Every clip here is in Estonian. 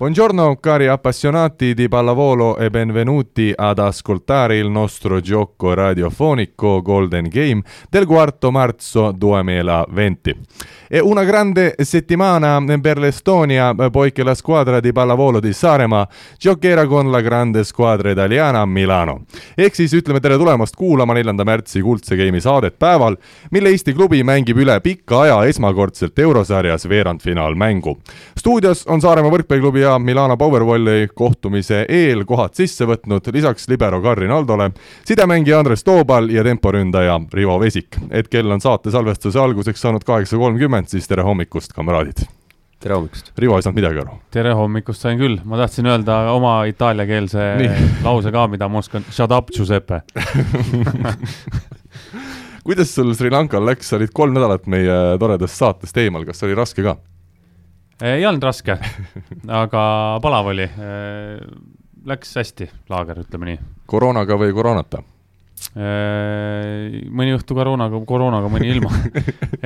Buongiorno cari appassionati di pallavolo e benvenuti ad ascoltare il nostro gioco radiofonico Golden Game del quarto marzo 2020. È una grande settimana per l'Estonia poiché la squadra di pallavolo di Saaremaa giocherà con la grande squadra italiana a Milano. ehk siis ütleme tere tulemast kuulama neljanda märtsi Kuldse Game'i saadet päeval, mille Eesti klubi mängib üle pika aja esmakordselt eurosarjas veerandfinaalmängu. stuudios on Saaremaa võrkpalliklubi ja Milano Powervolli kohtumise eel kohad sisse võtnud lisaks libero Karin Aldole sidemängija Andres Toobal ja temporündaja Rivo Vesik. et kell on saate salvestuse alguseks saanud kaheksa kolmkümmend, siis tere hommikust, kamraadid! tere hommikust! Rivo ei saanud midagi aru. tere hommikust sain küll, ma tahtsin öelda oma itaaliakeelse lause ka, mida ma oskan, shut up, Giuseppe kuidas sul Sri Lankal läks, sa olid kolm nädalat meie toredast saatest eemal, kas oli raske ka? Ei olnud raske, aga palav oli. Läks hästi, laager, ütleme nii. koroonaga või koroonata? mõni õhtu koroonaga, koroonaga, mõni ilma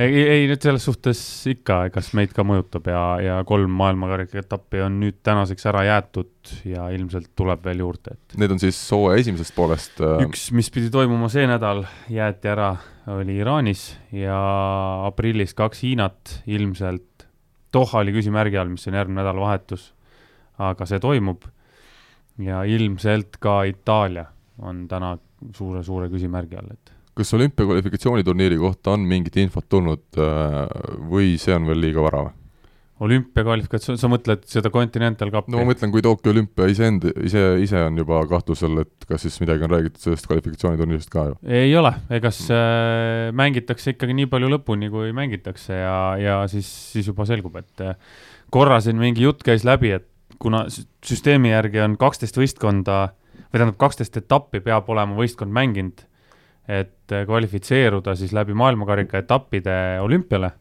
ei, ei nüüd selles suhtes ikka, kas meid ka mõjutab ja, ja kolm maailmakarika etappi on nüüd tänaseks ära jäetud ja ilmselt tuleb veel juurde, et. Need on siis hooaja esimesest poolest? üks, mis pidi toimuma see nädal, jäeti ära, oli Iraanis ja aprillis kaks Hiinat, ilmselt Doha oli küsimärgi all, mis on järgmine nädalavahetus. aga see toimub ja ilmselt ka Itaalia on täna suure-suure küsimärgi all, et kas olümpiakvalifikatsiooniturniiri kohta on mingit infot tulnud või see on veel liiga vara või? Olümpiakvalifikatsioon, sa mõtled seda Continental Cupi? no ma mõtlen, kui Tokyo olümpia iseend-, ise, ise on juba kahtlusel, et kas siis midagi on räägitud sellest kvalifikatsiooniturniirist ka ju? ei ole, ega siis äh, mängitakse ikkagi nii palju lõpuni, kui mängitakse ja, ja siis, siis juba selgub, et äh, korra siin mingi jutt käis läbi, et kuna süsteemi järgi on kaksteist võistkonda või tähendab, kaksteist etappi peab olema võistkond mänginud, et äh, kvalifitseeruda siis läbi maailmakarika etappide olümpiale,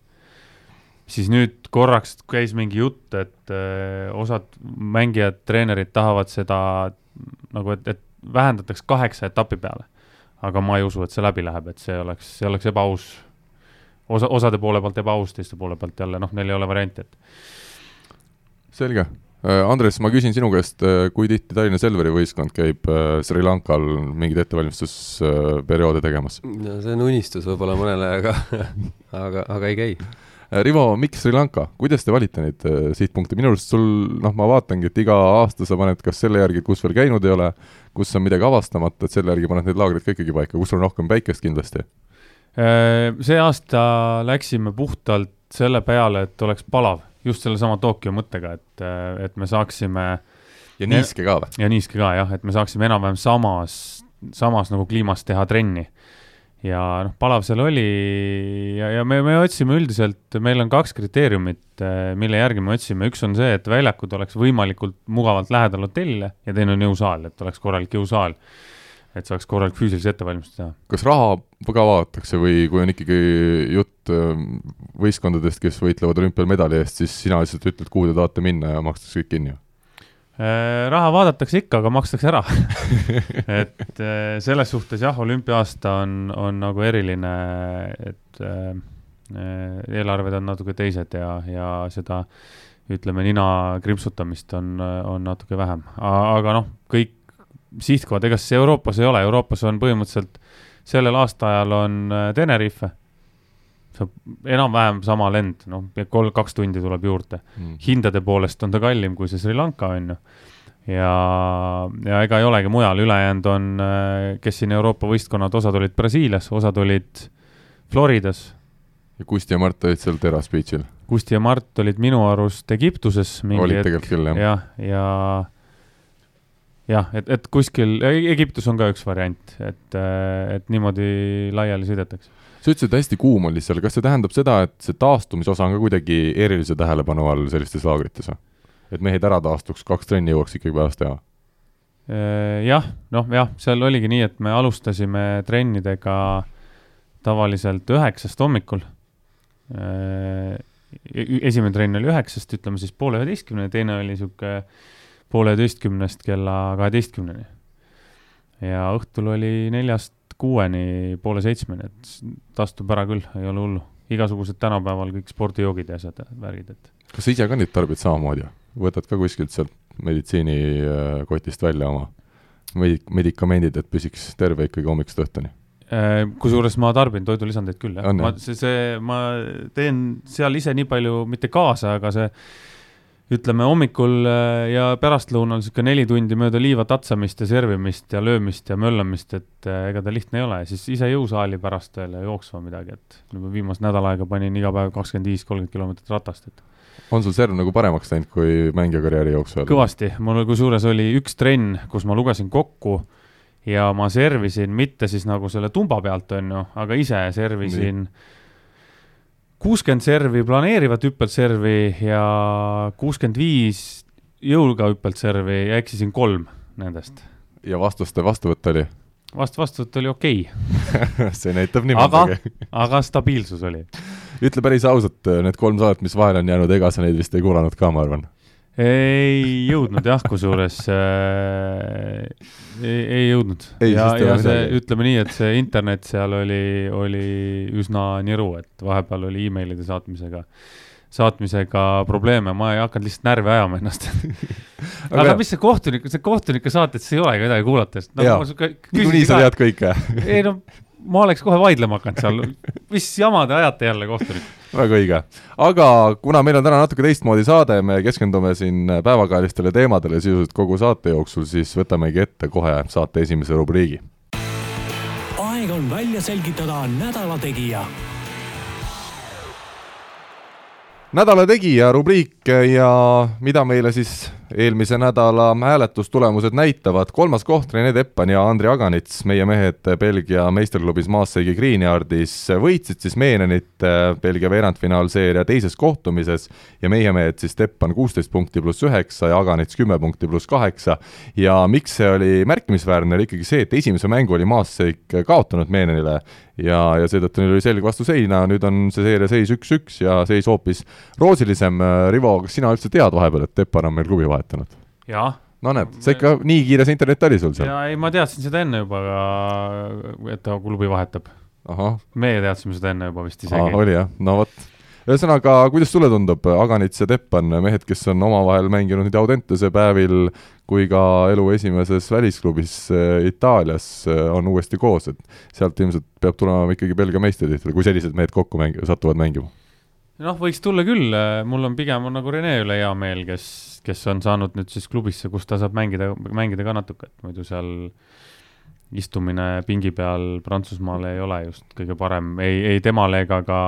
siis nüüd korraks käis mingi jutt, et äh, osad mängijad, treenerid tahavad seda nagu, et, et vähendatakse kaheksa etapi peale. aga ma ei usu, et see läbi läheb, et see oleks, see oleks ebaaus. osa, osade poole pealt ebaaus, teiste poole pealt jälle noh, neil ei ole varianti, et. selge Äh, Andres, ma küsin sinu käest, äh, kui tihti Tallinna Selveri võistkond käib äh, Sri Lankal mingeid ettevalmistusperioode tegemas? no see on unistus võib-olla mõnele, aga aga, aga ei käi. Rivo, miks Sri Lanka, kuidas te valite neid sihtpunkte, minu arust sul, noh, ma vaatangi, et iga aasta sa paned kas selle järgi, kus veel käinud ei ole, kus on midagi avastamata, et selle järgi paned need laagrid ka ikkagi paika, kus on rohkem päikest kindlasti? See aasta läksime puhtalt selle peale, et oleks palav just sellesama Tokyo mõttega, et, et me saaksime. ja niiske ka või? ja niiske ka jah, et me saaksime enam-vähem samas, samas nagu kliimas teha trenni. Ja noh, palav seal oli ja, ja me, me otsime üldiselt, meil on kaks kriteeriumit, mille järgi me otsime, üks on see, et väljakud oleks võimalikult mugavalt lähedal hotellile ja teine on jõusaal, et oleks korralik jõusaal et saaks korralik füüsilise ettevalmistuse teha. kas raha ka vaadatakse või kui on ikkagi jutt ähm, võistkondadest, kes võitlevad olümpial medali eest, siis sina lihtsalt ütled, kuhu te tahate minna ja makstakse kõik kinni? Äh, raha vaadatakse ikka, aga makstakse ära. Et äh, selles suhtes jah, olümpia-aasta on, on nagu eriline, et äh, eelarved on natuke teised ja, ja seda ütleme, nina krimpsutamist on, on natuke vähem, aga noh, kõik sihtkohad, ega siis Euroopas ei ole, Euroopas on põhimõtteliselt sellel aastaajal on Tenerife, saab enam-vähem sama lend, noh, kolm, kaks tundi tuleb juurde mm.. hindade poolest on ta kallim kui see Sri Lanka, on ju. ja, ja ega ei olegi mujal, ülejäänud on, äh, kes siin Euroopa võistkonnad, osad olid Brasiilias, osad olid Floridas. ja Kusti ja Mart olid seal Terras Beachil? Kusti ja Mart olid minu arust Egiptuses. olid tegelikult küll, jah. jah, ja, ja jah, et, et kuskil, Egiptus on ka üks variant, et, et niimoodi laiali sõidetakse. sa ütlesid, et hästi kuum oli seal, kas see tähendab seda, et see taastumisosa on ka kuidagi erilise tähelepanu all sellistes laagrites või? et mehed ära taastuks, kaks trenni jõuaks ikkagi päevas teha? jah, noh jah, seal oligi nii, et me alustasime trennidega tavaliselt üheksast hommikul. esimene trenn oli üheksast, ütleme siis poole üheteistkümne, teine oli niisugune pooleteistkümnest kella kaheteistkümneni. ja õhtul oli neljast kuueni poole seitsmeni, et tastub ära küll, ei ole hullu. igasugused tänapäeval kõik spordijoogid ja asjad, värgid, et. kas sa ise ka neid tarbid samamoodi? võtad ka kuskilt sealt meditsiinikotist välja oma medik-, medikamendid, et püsiks terve ikkagi hommikust õhtuni? Äh, kusjuures ma tarbin toidulisandeid küll, jah. ma, see, see, ma teen seal ise nii palju, mitte kaasa, aga see ütleme hommikul äh, ja pärastlõunal niisugune neli tundi mööda liiva tatsamist ja servimist ja löömist ja möllamist, et äh, ega ta lihtne ei ole, siis ise jõusaali pärast veel ja jooksma midagi, et viimast nädal aega panin iga päev kakskümmend viis, kolmkümmend kilomeetrit ratast, et on sul serv nagu paremaks läinud kui mängijakarjääri jooksul? kõvasti, mul kusjuures oli üks trenn, kus ma lugesin kokku ja ma servisin mitte siis nagu selle tumba pealt, on ju, aga ise servisin Nii kuuskümmend servi planeerivat hüppelservi ja kuuskümmend viis jõuga hüppelservi ja eksisin kolm nendest. ja vastuste vastuvõtt oli? vast-, vastuvõtt oli okei okay. see näitab nii mõndagi. aga stabiilsus oli. ütle päris ausalt, need kolm saadet, mis vahele on jäänud, ega sa neid vist ei kuulanud ka, ma arvan ei jõudnud jah, kusjuures äh, ei, ei jõudnud. ja, ja see, ütleme nii, et see internet seal oli, oli üsna niru, et vahepeal oli emailide saatmisega, saatmisega probleeme, ma ei hakanud lihtsalt närvi ajama ennast. Aga, aga mis see kohtunik, see kohtunike saated, see ei olegi midagi kuulata, sest no, niikuinii sa tead kõike. ei no ma oleks kohe vaidlema hakanud seal, mis jama te ajate jälle, kohtunik? väga õige. aga kuna meil on täna natuke teistmoodi saade, me keskendume siin päevakajalistele teemadele sisuliselt kogu saate jooksul, siis võtamegi ette kohe saate esimese rubriigi. aeg on välja selgitada nädala tegija nädala tegija rubriik ja mida meile siis eelmise nädala hääletustulemused näitavad, kolmas koht Rene Teppan ja Andri Aganits, meie mehed Belgia meisterklubis Maassegi Greenyardis võitsid siis Meenenit Belgia veerandfinaalseeria teises kohtumises ja meie mehed siis Teppan kuusteist punkti pluss üheksa ja Aganits kümme punkti pluss kaheksa. ja miks see oli märkimisväärne, oli ikkagi see, et esimese mängu oli Maasseg kaotanud Meenenile ja, ja seetõttu neil oli selge vastu seina, nüüd on see seeria seis üks-üks ja seis hoopis roosilisem. Rivo, kas sina üldse tead vahepeal, et Teppan on meil klubi vahetanud? jah. no näed, see ikka nii kiires internet oli sul seal? jaa, ei ma teadsin seda enne juba, et ta klubi vahetab. meie teadsime seda enne juba vist isegi. oli jah, no vot ühesõnaga, kuidas sulle tundub, Aganits ja Teppan, mehed, kes on omavahel mänginud nii Audentese päevil kui ka elu esimeses välisklubis äh, Itaalias äh, on uuesti koos, et sealt ilmselt peab tulema ikkagi Belgia meistritiitel, kui sellised mehed kokku mängi-, satuvad mängima? Noh, võiks tulla küll, mul on pigem on nagu Rene üle hea meel, kes, kes on saanud nüüd siis klubisse, kus ta saab mängida, mängida ka natuke, et muidu seal istumine pingi peal Prantsusmaal ei ole just kõige parem, ei, ei temale ega ka,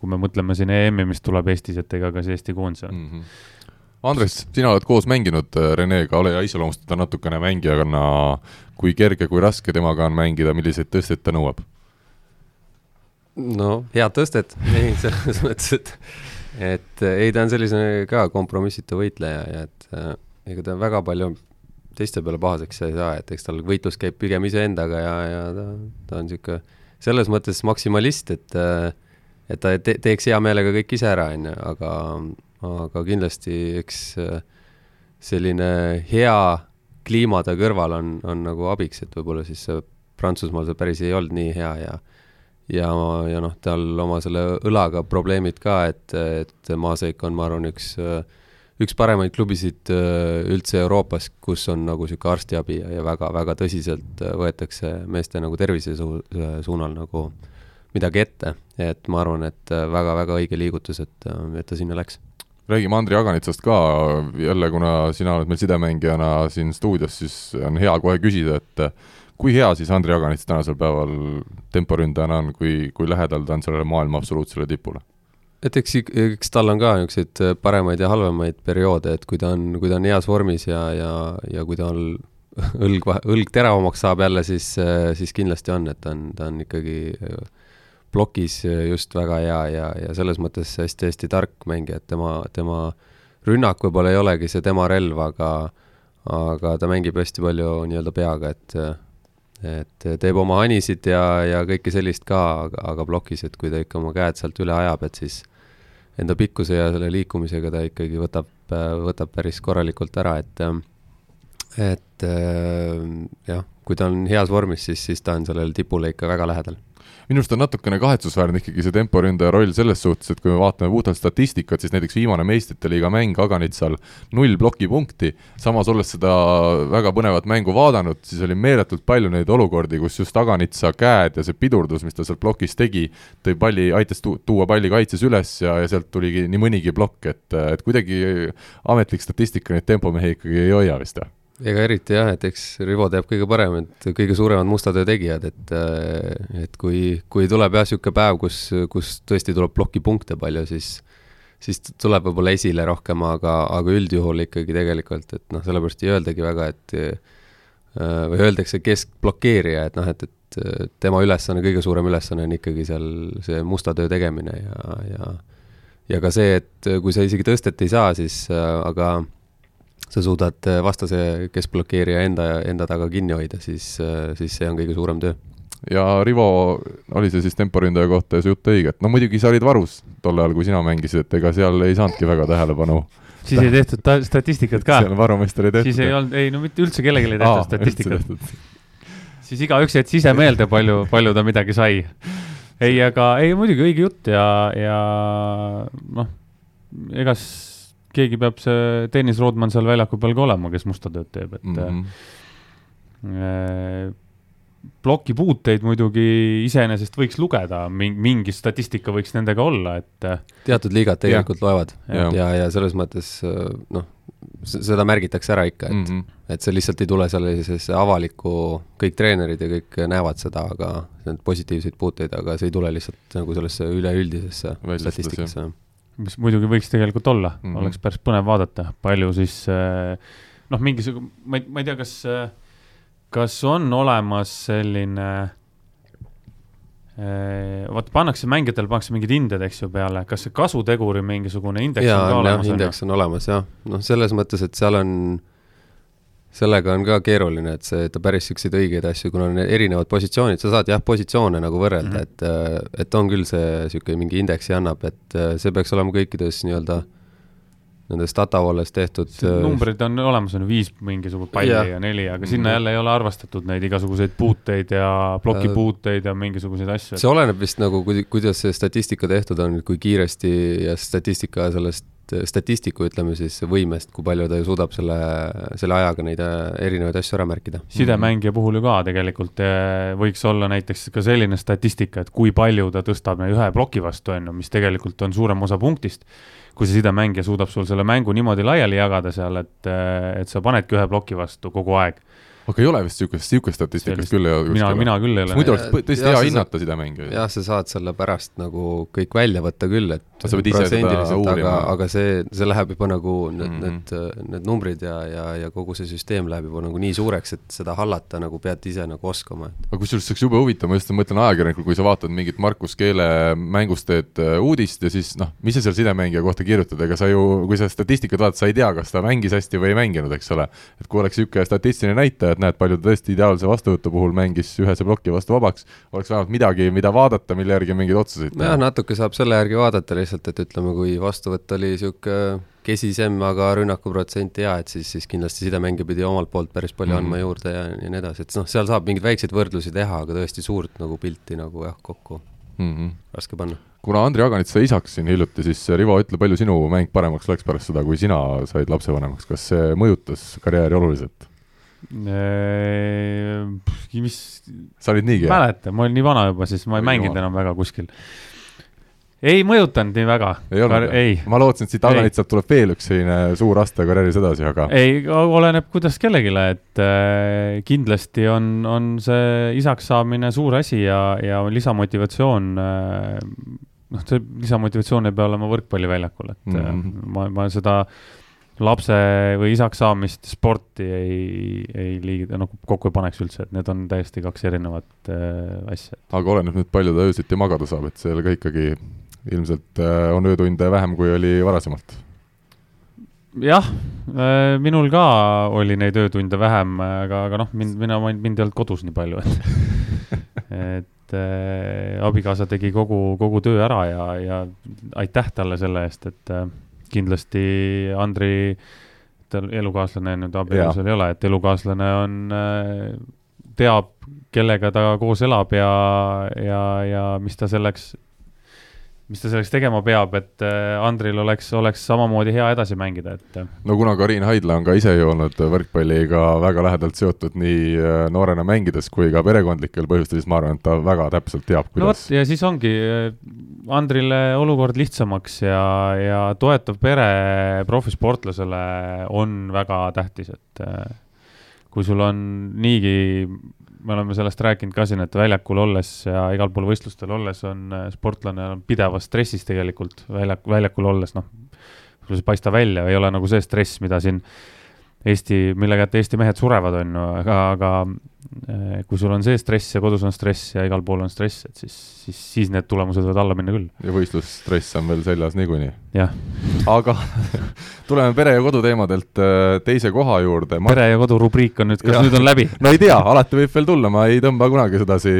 kui me mõtleme siin EM-i, mis tuleb Eestis, et ega ka see Eesti koondise mm. -hmm. Andres, sina oled koos mänginud äh, Renega, ole hea, iseloomustada natukene mängijana, kui kerge, kui raske temaga on mängida, milliseid tõsteid ta nõuab? No head tõstet, ei selles mõttes, et, et ei, ta on sellise ka kompromissita võitleja ja et äh, ega ta väga palju teiste peale pahaseks ei saa, et eks tal võitlus käib pigem iseendaga ja, ja ta, ta on niisugune selles mõttes maksimalist, et äh, et ta te teeks hea meelega kõik ise ära, on ju, aga, aga kindlasti eks äh, selline hea kliima ta kõrval on, on nagu abiks, et võib-olla siis Prantsusmaal see päris ei olnud nii hea ja ja, ja noh, tal oma selle õlaga probleemid ka, et, et Maaseik on, ma arvan, üks, üks paremaid klubisid üldse Euroopas, kus on nagu niisugune arstiabi ja, ja väga-väga tõsiselt võetakse meeste nagu tervise su-, suunal nagu midagi ette, et ma arvan, et väga-väga õige liigutus, et, et ta sinna läks. Räägime Andri Aganitsast ka, jälle kuna sina oled meil sidemängijana siin stuudios, siis on hea kohe küsida, et kui hea siis Andrei Aganits tänasel päeval temporündajana on, kui, kui lähedal ta on sellele maailma absoluutsele tipule? et eks, eks tal on ka niisuguseid äh, paremaid ja halvemaid perioode, et kui ta on, kui ta on heas vormis ja, ja, ja kui ta on õlg, õlg teravamaks saab jälle, siis, äh, siis kindlasti on, et ta on, ta on ikkagi äh, plokis just väga hea ja, ja selles mõttes hästi-hästi tark mängija, et tema, tema rünnak võib-olla ei olegi see tema relv, aga aga ta mängib hästi palju nii-öelda peaga, et et teeb oma anisid ja, ja kõike sellist ka, aga, aga plokis, et kui ta ikka oma käed sealt üle ajab, et siis enda pikkuse ja selle liikumisega ta ikkagi võtab, võtab päris korralikult ära, et et äh, jah, kui ta on heas vormis, siis, siis ta on sellele tipule ikka väga lähedal minu arust on natukene kahetsusväärne ikkagi see temporündaja roll selles suhtes, et kui me vaatame puhtalt statistikat, siis näiteks viimane meistrite liiga mäng Aganitsal null plokipunkti, samas olles seda väga põnevat mängu vaadanud, siis oli meeletult palju neid olukordi, kus just Aganitsa käed ja see pidurdus, mis ta seal plokis tegi, tõi palli, aitas tu tuua palli kaitses üles ja, ja sealt tuligi nii mõnigi plokk, et, et kuidagi ametlik statistika neid tempomehi ikkagi ei hoia vist või? Ega eriti jah, et eks Rivo teab kõige parem, et kõige suuremad musta töö tegijad, et et kui, kui tuleb jah, niisugune päev, kus, kus tõesti tuleb plokipunkte palju, siis siis tuleb võib-olla esile rohkem, aga, aga üldjuhul ikkagi tegelikult, et noh, sellepärast ei öeldagi väga, et või öeldakse keskblokeerija, et noh, et, et tema ülesanne, kõige suurem ülesanne on ikkagi seal see musta töö tegemine ja, ja ja ka see, et kui sa isegi tõstet ei saa, siis aga sa suudad äh, vastase keskblokeerija enda, enda taga kinni hoida, siis, äh, siis see on kõige suurem töö. ja Rivo, oli see siis temporündaja kohta see jutt õige, et no muidugi sa olid varus tol ajal, kui sina mängisid, et ega seal ei saanudki väga tähelepanu siis ei tehtud ta statistikat ka? seal varumeister ei tehtud? siis ei olnud, ei no mitte üldse kellelgi ei tehtud statistikat. siis igaüks jättis ise meelde, palju, palju ta midagi sai. ei, aga ei muidugi õige jutt ja, ja noh, ega keegi peab see Tõnis Roodman seal väljaku peal ka olema, kes musta tööd teeb, et mm. -hmm. ploki puuteid muidugi iseenesest võiks lugeda, mingi statistika võiks nendega olla, et. Äh, teatud liigad tegelikult ja. loevad ja, ja, ja selles mõttes noh, seda märgitakse ära ikka, et mm, -hmm. et see lihtsalt ei tule sellisesse avalikku, kõik treenerid ja kõik näevad seda, aga need positiivseid puuteid, aga see ei tule lihtsalt nagu sellesse üleüldisesse statistikasse mis muidugi võiks tegelikult olla mm, -hmm. oleks päris põnev vaadata, palju siis eh, noh, mingisugune, ma ei, ma ei tea, kas, eh, kas on olemas selline eh, vaata, pannakse mängijatel, pannakse mingid hinded, eks ju, peale, kas see kasuteguri mingisugune indeks jaa, on ka olemas? indeks on olemas jah, noh, selles mõttes, et seal on sellega on ka keeruline, et see, ta päris niisuguseid õigeid asju, kuna on erinevad positsioonid, sa saad jah, positsioone nagu võrrelda mm, -hmm. et, et on küll see niisugune mingi indeksi annab, et see peaks olema kõikides nii-öelda nendes datavoles tehtud. numbrid on olemas, on viis mingisugust palli ja, ja neli, aga sinna mm -hmm. jälle ei ole arvestatud neid igasuguseid puuteid ja plokipuuteid ja mingisuguseid asju. see oleneb vist nagu, kuidas see statistika tehtud on, kui kiiresti ja statistika sellest statistiku, ütleme siis, võimest, kui palju ta ju suudab selle, selle ajaga neid äh, erinevaid asju ära märkida. sidemängija puhul ju ka tegelikult äh, võiks olla näiteks ka selline statistika, et kui palju ta tõstab ühe ploki vastu, on ju, mis tegelikult on suurem osa punktist. Kui see sidemängija suudab sul selle mängu niimoodi laiali jagada seal, et, et sa panedki ühe ploki vastu kogu aeg aga ei ole vist niisugust, niisugust statistikat küll ei ole? mina, mina küll ei ole. muidu oleks tõesti hea hinnata sidemängijaid. jah, sa saad selle pärast nagu kõik välja võtta küll, et sa pead ise seda uurima. aga see, see läheb juba nagu need mm, -hmm. need, need numbrid ja, ja, ja kogu see süsteem läheb juba nagu nii suureks, et seda hallata nagu pead ise nagu oskama. aga kusjuures see oleks jube huvitav, ma just mõtlen ajakirjanikul, kui sa vaatad mingit Markus Keele mängust teed äh, uudist ja siis noh, mis sa seal sidemängija kohta kirjutad, ega sa ju, kui sa statistikat vaatad, sa ei tea, kas ta mängis hästi või ei mänginud, eks ole. et kui oleks niisugune statistiline näitaja, et näed, palju ta tõesti ideaalse vastuvõtu puhul mängis ühese ploki vastu vabaks, oleks vähemalt midagi, mida vaadata, mille järgi mingeid otsuseid teha. jah, natuke saab selle järgi vaadata lihtsalt, et ütleme, kui vastuvõtt oli niisugune kesisem, aga rünnakuprotsent hea, et siis, siis kindlasti sidemängija pidi omalt poolt päris palju mm -hmm. andma juurde ja, ja nii edasi, et noh, seal saab mingeid väikseid võrdlusi teha, aga tõesti suurt nagu pilti nagu jah, kokku mm -hmm. raske panna. kuna Andri Aganit sai isaks siin hiljuti, siis Rivo, ütle, palju sinu mäng paremaks läks pärast seda, kui sina said lapsevanemaks, kas see mõjutas karjääri oluliselt? Mis. sa olid niigi hea? mäleta, ma olin nii vana juba, siis ma ei mänginud enam väga kuskil. ei mõjutanud nii väga. ei olnud? ma lootsin, et siit Aganitsalt tuleb veel üks selline suur aste karjääris edasi, aga. ei, oleneb kuidas kellelegi, et äh, kindlasti on, on see isaks saamine suur asi ja, ja lisamotivatsioon äh, noh, see lisamotivatsioon ei pea olema võrkpalliväljakul, et mm -hmm. ma, ma seda lapse või isaks saamist sporti ei, ei liigi, nagu kokku ei paneks üldse, et need on täiesti kaks erinevat äh, asja. aga oleneb nüüd, palju ta öösiti magada saab, et seal ka ikkagi ilmselt äh, on öötunde vähem, kui oli varasemalt? jah äh,, minul ka oli neid öötunde vähem, aga, aga noh, mind, mina, mind ei olnud kodus nii palju, et et äh, abikaasa tegi kogu, kogu töö ära ja, ja aitäh talle selle eest, et äh, kindlasti Andri et elukaaslane nüüd abielus ei ole, et elukaaslane on, teab, kellega ta koos elab ja, ja, ja mis ta selleks mis ta selleks tegema peab, et äh, Andril oleks, oleks samamoodi hea edasi mängida, et. Äh. no kuna Karin Haidla on ka ise ju olnud võrkpalliga väga lähedalt seotud nii äh, noorena mängides kui ka perekondlikel põhjustel, siis ma arvan, et ta väga täpselt teab, kuidas. no vot, ja siis ongi Andrile olukord lihtsamaks ja, ja toetav pere profisportlasele on väga tähtis, et kui sul on niigi me oleme sellest rääkinud ka siin, et väljakul olles ja igal pool võistlustel olles on äh, sportlane on pidevas stressis tegelikult väljak, väljakul olles, noh, sul ei paista välja, ei ole nagu see stress, mida siin Eesti, mille kätte Eesti mehed surevad, on ju, aga, aga äh, kui sul on see stress ja kodus on stress ja igal pool on stress, et siis, siis, siis need tulemused võivad alla minna küll. ja võistlusstress on veel seljas niikuinii. jah. aga tuleme pere ja kodu teemadelt äh, teise koha juurde Ma.... pere ja kodu rubriik on nüüd, kas ja. nüüd on läbi? no ei tea, alati võib veel tulla, ma ei tõmba kunagi sedasi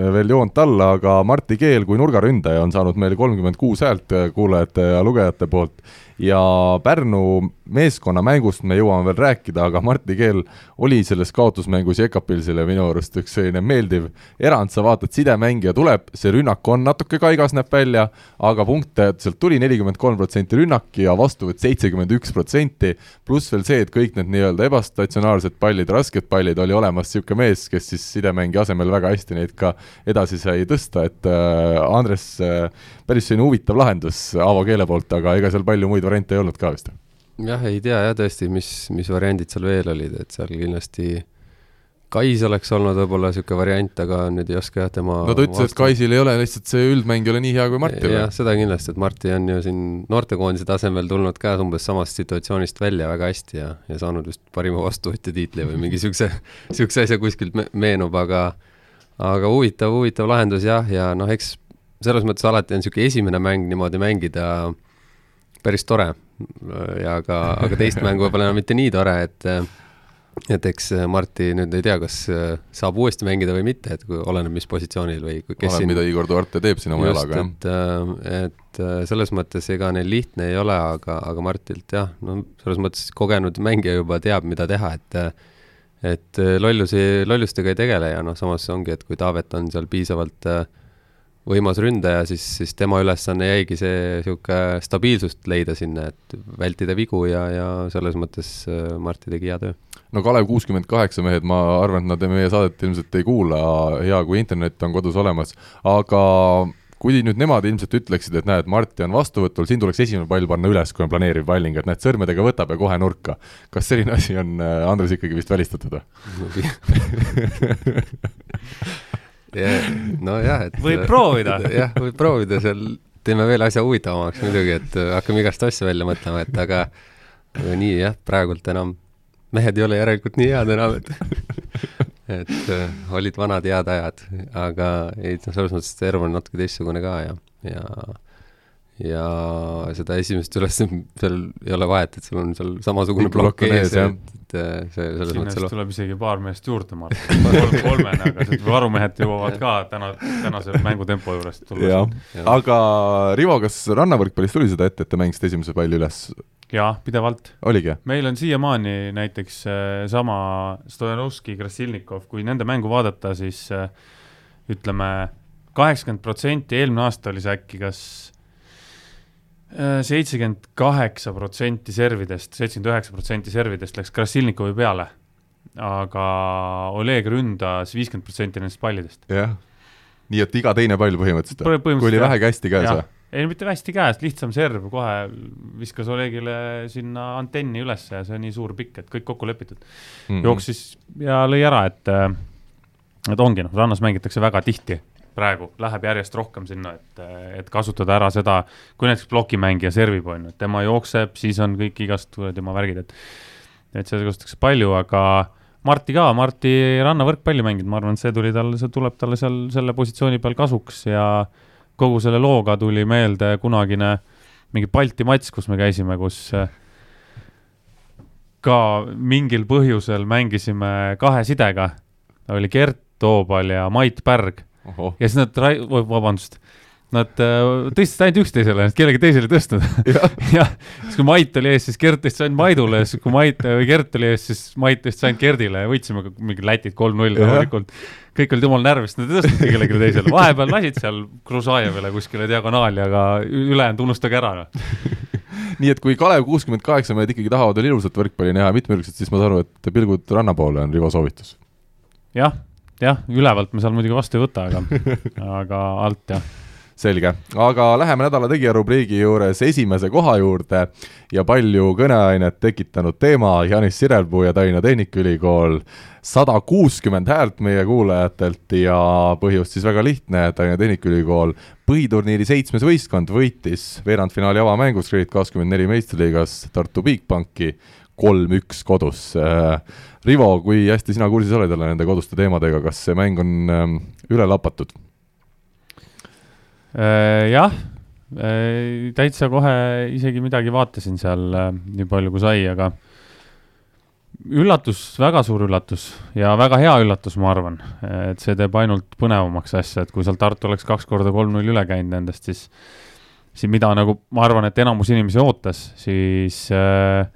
veel joont alla, aga Martti Keel kui nurgaründaja on saanud meil kolmkümmend kuus häält kuulajate ja lugejate poolt ja Pärnu meeskonna mängust me jõuame veel rääkida, aga Martti Keel oli selles kaotusmängus Jekapilsile minu arust üks selline meeldiv erand, sa vaatad, sidemängija tuleb, see rünnak on natuke kaigas, näeb välja, aga punkte sealt tuli nelikümmend kolm protsenti rünnak ja vastuvõtt seitsekümmend üks protsenti, pluss veel see, et kõik need nii-öelda ebastatsionaarsed pallid, rasked pallid, oli olemas niisugune mees, kes siis sidemängija asemel väga hästi neid ka edasi sai tõsta, et äh, Andres äh, päris selline huvitav lahendus Aavo Keele poolt, aga ega seal palju muid variante ei olnud ka vist? jah, ei tea jah tõesti, mis, mis variandid seal veel olid, et seal kindlasti Kais oleks olnud võib-olla niisugune variant, aga nüüd ei oska jah tema no ta ütles, et Kaisil ei ole lihtsalt see üldmäng ei ole nii hea kui Martil. jah, seda kindlasti, et Marti on ju siin noortekoondise tasemel tulnud ka umbes samast situatsioonist välja väga hästi ja, ja saanud vist parima vastuvõtja tiitli või mingi niisuguse, niisuguse asja kuskilt me meenub, aga aga huvitav, huvitav lahendus jah, ja noh, eks selles mõttes alati on niisugune esimene mäng niimoodi mängida päris tore. ja aga, aga teist mängu võib-olla enam mitte nii tore, et et eks Marti nüüd ei tea, kas saab uuesti mängida või mitte, et kui oleneb, mis positsioonil või kes oleneb siin..., mida Igor Duarte teeb siin oma jalaga, jah. et, et selles mõttes ega neil lihtne ei ole, aga, aga Martilt jah, no selles mõttes kogenud mängija juba teab, mida teha, et et lollusi, lollustega ei tegele ja noh, samas ongi, et kui Taavet on seal piisavalt äh, võimas ründaja, siis, siis tema ülesanne jäigi see niisugune stabiilsust leida sinna, et vältida vigu ja, ja selles mõttes äh, Martti tegi hea töö. no Kalev kuuskümmend kaheksa mehed, ma arvan, et nad meie saadet ilmselt ei kuula, hea kui internet on kodus olemas, aga kui nüüd nemad ilmselt ütleksid, et näed, Marti on vastuvõtul, siin tuleks esimene pall panna üles, kui on planeeriv palling, et näed, sõrmedega võtab ja kohe nurka. kas selline asi on, äh, Andres, ikkagi vist välistatud või? nojah, et võib proovida. jah, võib proovida seal, teeme veel asja huvitavamaks muidugi, et äh, hakkame igast asju välja mõtlema, et aga aga nii jah, praegult enam mehed ei ole järelikult nii head enam, et et äh, olid vanad head ajad, aga ei, noh, selles mõttes, et Ervo on natuke teistsugune ka ja, ja ja seda esimest üles, seal ei ole vahet, et sul on seal samasugune plokk ees, et, et äh, see selles mõttes sinna tuleb isegi paar meest juurde, ma arvan, kolm, kolmene, aga see varumehed jõuavad ka täna, tänase mängutempo juures tulla. jah, aga Rivo, kas rannavõrkpallis tuli seda ette, et te mängisite esimese palli üles? jaa, pidevalt. meil on siiamaani näiteks äh, sama Stojanovski, Krasilnikov, kui nende mängu vaadata, siis äh, ütleme, kaheksakümmend protsenti, eelmine aasta oli see äkki kas seitsekümmend kaheksa protsenti servidest, seitsekümmend üheksa protsenti servidest läks Krasilnikovi peale. aga Oleg ründas viiskümmend protsenti nendest pallidest. jah, nii et iga teine pall põhimõtteliselt, põhimõtteliselt, kui oli vähegi hästi käes või? ei, mitte hästi käes, lihtsam serv, kohe viskas Olegile sinna antenni üles ja see on nii suur pikk, et kõik kokku lepitud mm. -hmm. jooksis ja lõi ära, et, et ongi noh, rannas mängitakse väga tihti praegu läheb järjest rohkem sinna, et, et kasutada ära seda, kui näiteks plokimängija servib, on ju, et tema jookseb, siis on kõik igast tema värgid, et et seda kasutatakse palju, aga Marti ka, Marti rannavõrkpalli mänginud, ma arvan, et see tuli talle, see tuleb talle seal selle positsiooni peal kasuks ja kogu selle looga tuli meelde kunagine mingi Balti matš, kus me käisime, kus ka mingil põhjusel mängisime kahe sidega, oli Gert Toobal ja Mait Pärg ja siis nad, vabandust, nad äh, tõstsid ainult üksteisele, kellegi teisele ei tõstnud. jah, siis kui Mait oli ees, siis Gert tõstis ainult Maidule, siis kui Mait või Gert oli ees, siis Mait tõstis ainult Gerdile ja võitsime mingi Lätit kolm-null loomulikult. kõik olid jumala närvis, nad ei tõstnud kellelegi teisele, vahepeal lasid seal Krusajevile kuskile diagonaali, aga ülejäänud unustage ära nii et kui Kalev kuuskümmend kaheksa mehed ikkagi tahavad veel ilusat võrkpalli näha, mitmekülgset, siis ma saan aru, et pilgud ranna poole on Rivo soovitus. jah, jah, ülevalt me seal muidugi vastu ei võta, aga, aga alt jah. Selge, aga läheme nädala tegija rubriigi juures esimese koha juurde. Ja palju kõneainet tekitanud teema, Janis Sirelpuu ja Tallinna Tehnikaülikool, sada kuuskümmend häält meie kuulajatelt ja põhjus siis väga lihtne, Tallinna Tehnikaülikool põhiturniiri seitsmes võistkond võitis veerandfinaali avamängus Kredit kakskümmend neli meistriliigas Tartu Bigbanki kolm-üks kodus. Rivo, kui hästi sina kursis oled jälle nende koduste teemadega, kas see mäng on ähm, üle lapatud? Äh, jah, äh, täitsa kohe isegi midagi vaatasin seal äh, nii palju kui sai, aga üllatus, väga suur üllatus ja väga hea üllatus, ma arvan, et see teeb ainult põnevamaks asja, et kui seal Tartu oleks kaks korda kolm-null üle käinud nendest, siis, siis mida nagu ma arvan, et enamus inimesi ootas, siis äh,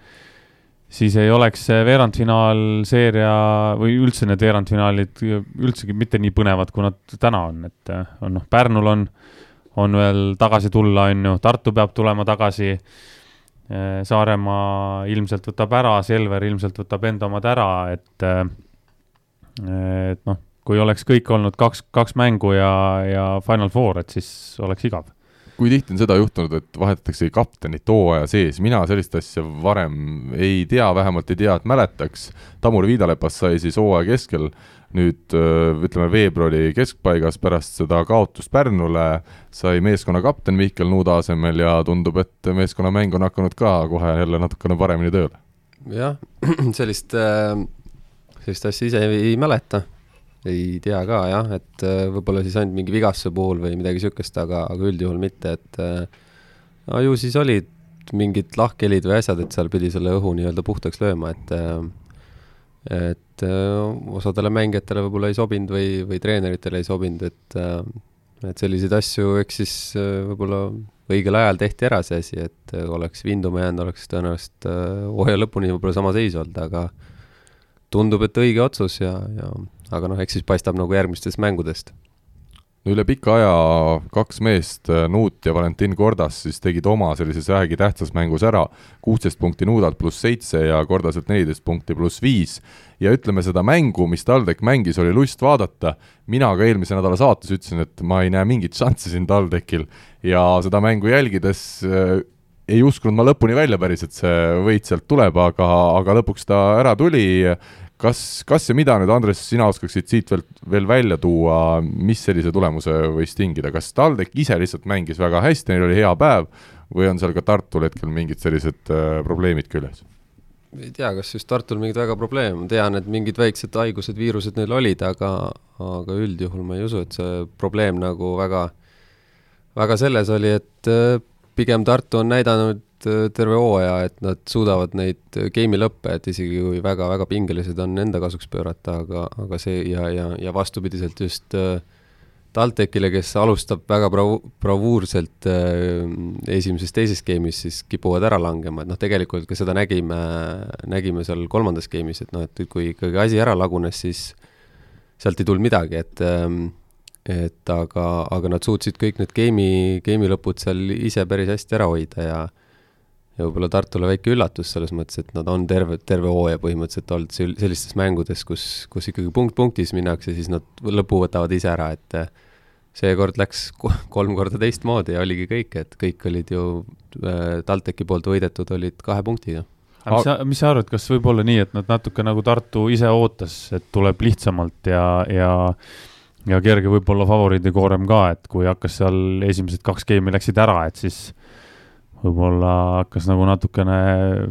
siis ei oleks see veerandfinaalseeria või üldse need veerandfinaalid üldsegi mitte nii põnevad, kui nad täna on, et on noh, Pärnul on on veel tagasi tulla, on ju, Tartu peab tulema tagasi. Eh, Saaremaa ilmselt võtab ära, Selver ilmselt võtab enda omad ära, et, eh, et noh, kui oleks kõik olnud kaks, kaks mängu ja, ja Final Four, et siis oleks igav kui tihti on seda juhtunud, et vahetatakse kaptenit hooaja sees, mina sellist asja varem ei tea, vähemalt ei tea, et mäletaks. Tamur Viidalepas sai siis hooaja keskel nüüd ütleme, veebruari keskpaigas pärast seda kaotust Pärnule sai meeskonna kapten Mihkel Nuuda asemel ja tundub, et meeskonna mäng on hakanud ka kohe jälle natukene paremini tööle. jah, sellist, sellist asja ise ei, ei mäleta, ei tea ka jah, et võib-olla siis ainult mingi vigastuse puhul või midagi niisugust, aga, aga üldjuhul mitte, et no ju siis olid mingid lahkhelid või asjad, et seal pidi selle õhu nii-öelda puhtaks lööma, et et äh, osadele mängijatele võib-olla ei sobinud või, või treeneritele ei sobinud, et äh, et selliseid asju, eks siis äh, võib-olla õigel ajal tehti ära see asi, et oleks vinduma jäänud, oleks tõenäoliselt hooaja lõpuni võib-olla sama seis olnud, aga tundub, et õige otsus ja, ja aga noh, eks siis paistab nagu järgmistest mängudest. No üle pika aja kaks meest, äh, Nuut ja Valentin Kordas, siis tegid oma sellises vähegi tähtsas mängus ära, kuusteist punkti Nuudalt pluss seitse ja Kordaselt neliteist punkti pluss viis. ja ütleme, seda mängu, mis TalTech mängis, oli lust vaadata, mina ka eelmise nädala saates ütlesin, et ma ei näe mingit šanssi siin TalTechil ja seda mängu jälgides äh, ei uskunud ma lõpuni välja päris, et see võit sealt tuleb, aga, aga lõpuks ta ära tuli kas, kas ja mida nüüd, Andres, sina oskaksid siit veel, veel välja tuua, mis sellise tulemuse võis tingida, kas TalTech ise lihtsalt mängis väga hästi, neil oli hea päev või on seal ka Tartul hetkel mingid sellised äh, probleemid küljes? ei tea, kas just Tartul mingeid väga probleeme, ma tean, et mingid väiksed haigused, viirused neil olid, aga, aga üldjuhul ma ei usu, et see probleem nagu väga, väga selles oli, et äh, pigem Tartu on näidanud terve hooaja, et nad suudavad neid äh, game'i lõppe, et isegi kui väga-väga pingelised on, enda kasuks pöörata, aga, aga see ja, ja, ja vastupidiselt just äh, TalTechile, kes alustab väga bravu-, bravuurselt äh, esimeses-teises game'is, siis kipuvad ära langema, et noh, tegelikult ka seda nägime, nägime seal kolmandas game'is, et noh, et kui ikkagi asi ära lagunes, siis sealt ei tulnud midagi, et ähm, et aga, aga nad suutsid kõik need game'i, game'i lõpud seal ise päris hästi ära hoida ja ja võib-olla Tartule väike üllatus selles mõttes, et nad on terve, terve hooaja põhimõtteliselt olnud sellistes mängudes, kus, kus ikkagi punkt punktis minnakse, siis nad lõpu võtavad ise ära, et seekord läks kolm korda teistmoodi ja oligi kõik, et kõik olid ju äh, TalTechi poolt võidetud, olid kahe punktiga. Aga mis sa, mis sa arvad, kas võib olla nii, et nad natuke nagu Tartu ise ootas, et tuleb lihtsamalt ja, ja ja kerge võib-olla favoriidikoorem ka, et kui hakkas seal esimesed kaks geimi läksid ära, et siis võib-olla hakkas nagu natukene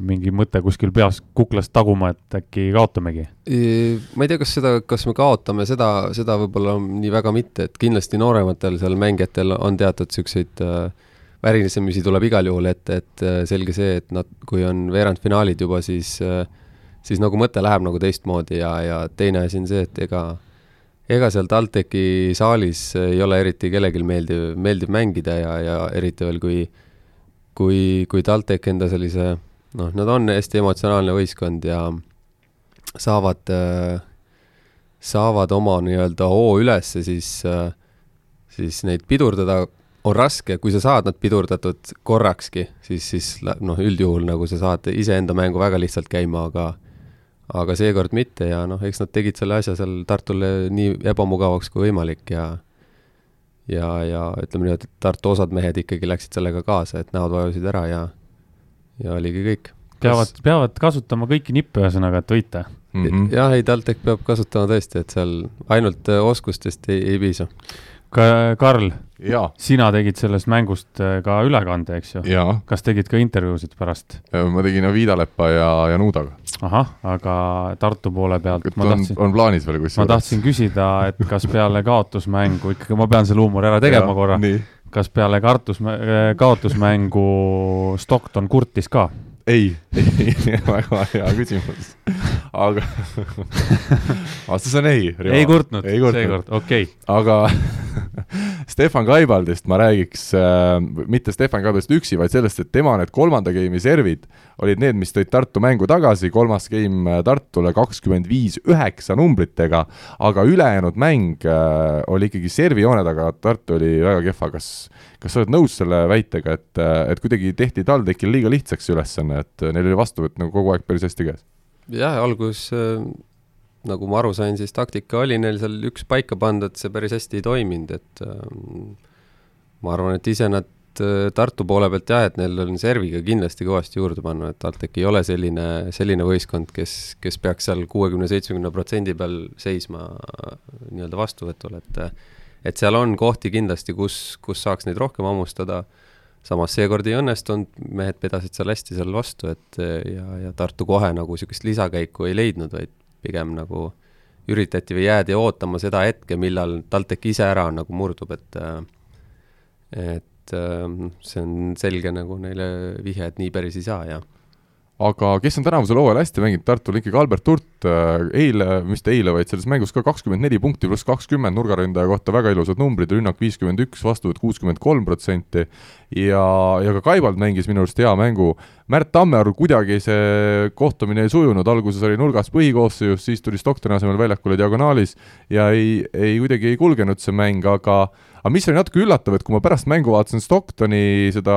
mingi mõte kuskil peas kuklast taguma, et äkki kaotamegi? ma ei tea, kas seda, kas me kaotame, seda, seda võib-olla nii väga mitte, et kindlasti noorematel seal mängijatel on teatud niisuguseid äh, värisemisi tuleb igal juhul ette, et äh, selge see, et nad, kui on veerandfinaalid juba, siis äh, siis nagu mõte läheb nagu teistmoodi ja, ja teine asi on see, et ega ega seal TalTechi saalis ei ole eriti kellelgi meeldiv, meeldiv mängida ja, ja eriti veel, kui kui, kui TalTech enda sellise noh, nad on hästi emotsionaalne võistkond ja saavad, saavad oma nii-öelda hoo ülesse, siis, siis neid pidurdada on raske, kui sa saad nad pidurdatud korrakski, siis, siis noh, üldjuhul nagu sa saad iseenda mängu väga lihtsalt käima, aga aga seekord mitte ja noh, eks nad tegid selle asja seal Tartule nii ebamugavaks kui võimalik ja ja, ja ütleme nii, et Tartu osad mehed ikkagi läksid sellega kaasa, et näod vajusid ära ja, ja oligi kõik. peavad, peavad kasutama kõiki nippe, ühesõnaga, et võita mm. -hmm. jah, ei, TalTech peab kasutama tõesti, et seal ainult äh, oskustest ei, ei piisa. ka Karl, sina tegid sellest mängust äh, ka ülekande, eks ju? kas tegid ka intervjuusid pärast? ma tegin Viidalepa ja, ja Nuudaga. Ahah, aga Tartu poole pealt ma tahtsin, on plaanis veel kusjuures? ma tahtsin küsida, et kas peale kaotusmängu, ikkagi ma pean selle huumori ära tegema ja, korra, kas peale kartus, kaotusmängu Stockton kurtis ka? ei, ei, väga hea küsimus. aga vastus on ei. ei kurtnud, seekord, okei okay.. aga Stefan Kaibaldist ma räägiks äh,, mitte Stefan Kaibaldist üksi, vaid sellest, et tema need kolmanda game'i servid olid need, mis tõid Tartu mängu tagasi, kolmas game äh, Tartule kakskümmend viis üheksa numbritega, aga ülejäänud mäng äh, oli ikkagi servijoone taga, Tartu oli väga kehva, kas kas sa oled nõus selle väitega, et, äh, et kuidagi tehti TalTechil liiga lihtsaks see ülesanne, et neil oli vastuvõtt nagu kogu aeg päris hästi käes? jah, alguses äh, nagu ma aru sain, siis taktika oli neil seal üks paika pandud, see päris hästi ei toiminud, et ähm, ma arvan, et ise nad äh, Tartu poole pealt jah, et neil on serviga kindlasti kõvasti juurde panna, et TalTech ei ole selline, selline võistkond, kes, kes peaks seal kuuekümne, seitsmekümne protsendi peal seisma äh, nii-öelda vastuvõtul, et et seal on kohti kindlasti, kus, kus saaks neid rohkem hammustada, samas seekord ei õnnestunud, mehed vedasid seal hästi seal vastu, et ja, ja Tartu kohe nagu niisugust lisakäiku ei leidnud, vaid pigem nagu üritati või jäädi ootama seda hetke, millal TalTech ise ära nagu murdub, et et see on selge nagu neile vihje, et nii päris ei saa ja aga kes on tänavusel hooajal hästi mänginud, Tartul ikkagi Albert Hurt, äh, eile, mis ta eile, vaid selles mängus ka kakskümmend neli punkti pluss kakskümmend nurgaründaja kohta, väga ilusad numbrid, rünnak viiskümmend üks, vastuvõtt kuuskümmend kolm protsenti. Ja, ja ka Kaibald mängis minu arust hea mängu. Märt Tammearu kuidagi see kohtumine ei sujunud, alguses oli nurgas põhikoosseisus, siis tuli Stocktoni asemel väljakule diagonaalis ja ei, ei kuidagi ei kulgenud see mäng, aga aga mis oli natuke üllatav, et kui ma pärast mängu vaatasin Stocktoni seda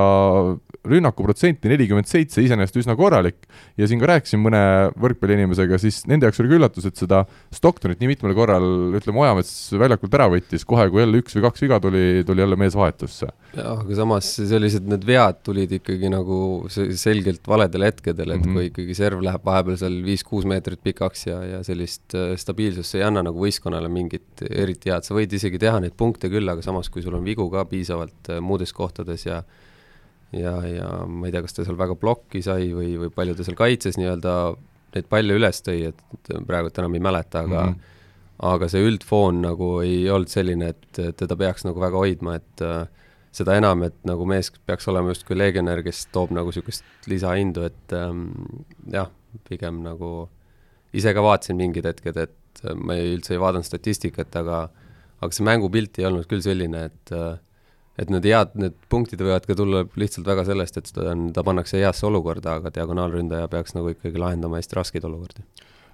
rünnakuprotsenti nelikümmend seitse, iseenesest üsna korralik, ja siin ka rääkisin mõne võrkpalliinimesega, siis nende jaoks oli ka üllatus, et seda Stocktonit nii mitmel korral, ütleme, Ojamets väljakult ära võttis, kohe kui jälle üks või kaks viga tuli, tuli jälle mees vahetusse. Jah, aga samas sellised need vead tulid ikkagi nagu selgelt valedel hetkedel, et mm -hmm. kui ikkagi serv läheb vahepeal seal viis-kuus meetrit pikaks ja, ja sellist äh, stabiilsust ei anna nagu võistkonnale mingit eriti head, sa võid isegi teha neid punkte küll, aga samas, kui sul on vigu ka piisavalt äh, muudes kohtades ja ja, ja ma ei tea, kas ta seal väga plokki sai või, või palju ta seal kaitses nii-öelda neid palle üles tõi, et praegult enam ei mäleta, aga mm -hmm. aga see üldfoon nagu ei olnud selline, et teda peaks nagu väga hoidma, et äh, seda enam, et nagu mees peaks olema justkui legionär, kes toob nagu niisugust lisahindu, et ähm, jah, pigem nagu ise ka vaatasin mingid hetked, et ma ei, üldse ei vaadanud statistikat, aga aga see mängupilt ei olnud küll selline, et äh, et need head, need punktid võivad ka tulla lihtsalt väga sellest, et ta on, ta pannakse heasse olukorda, aga diagonaalründaja peaks nagu ikkagi lahendama hästi raskeid olukordi.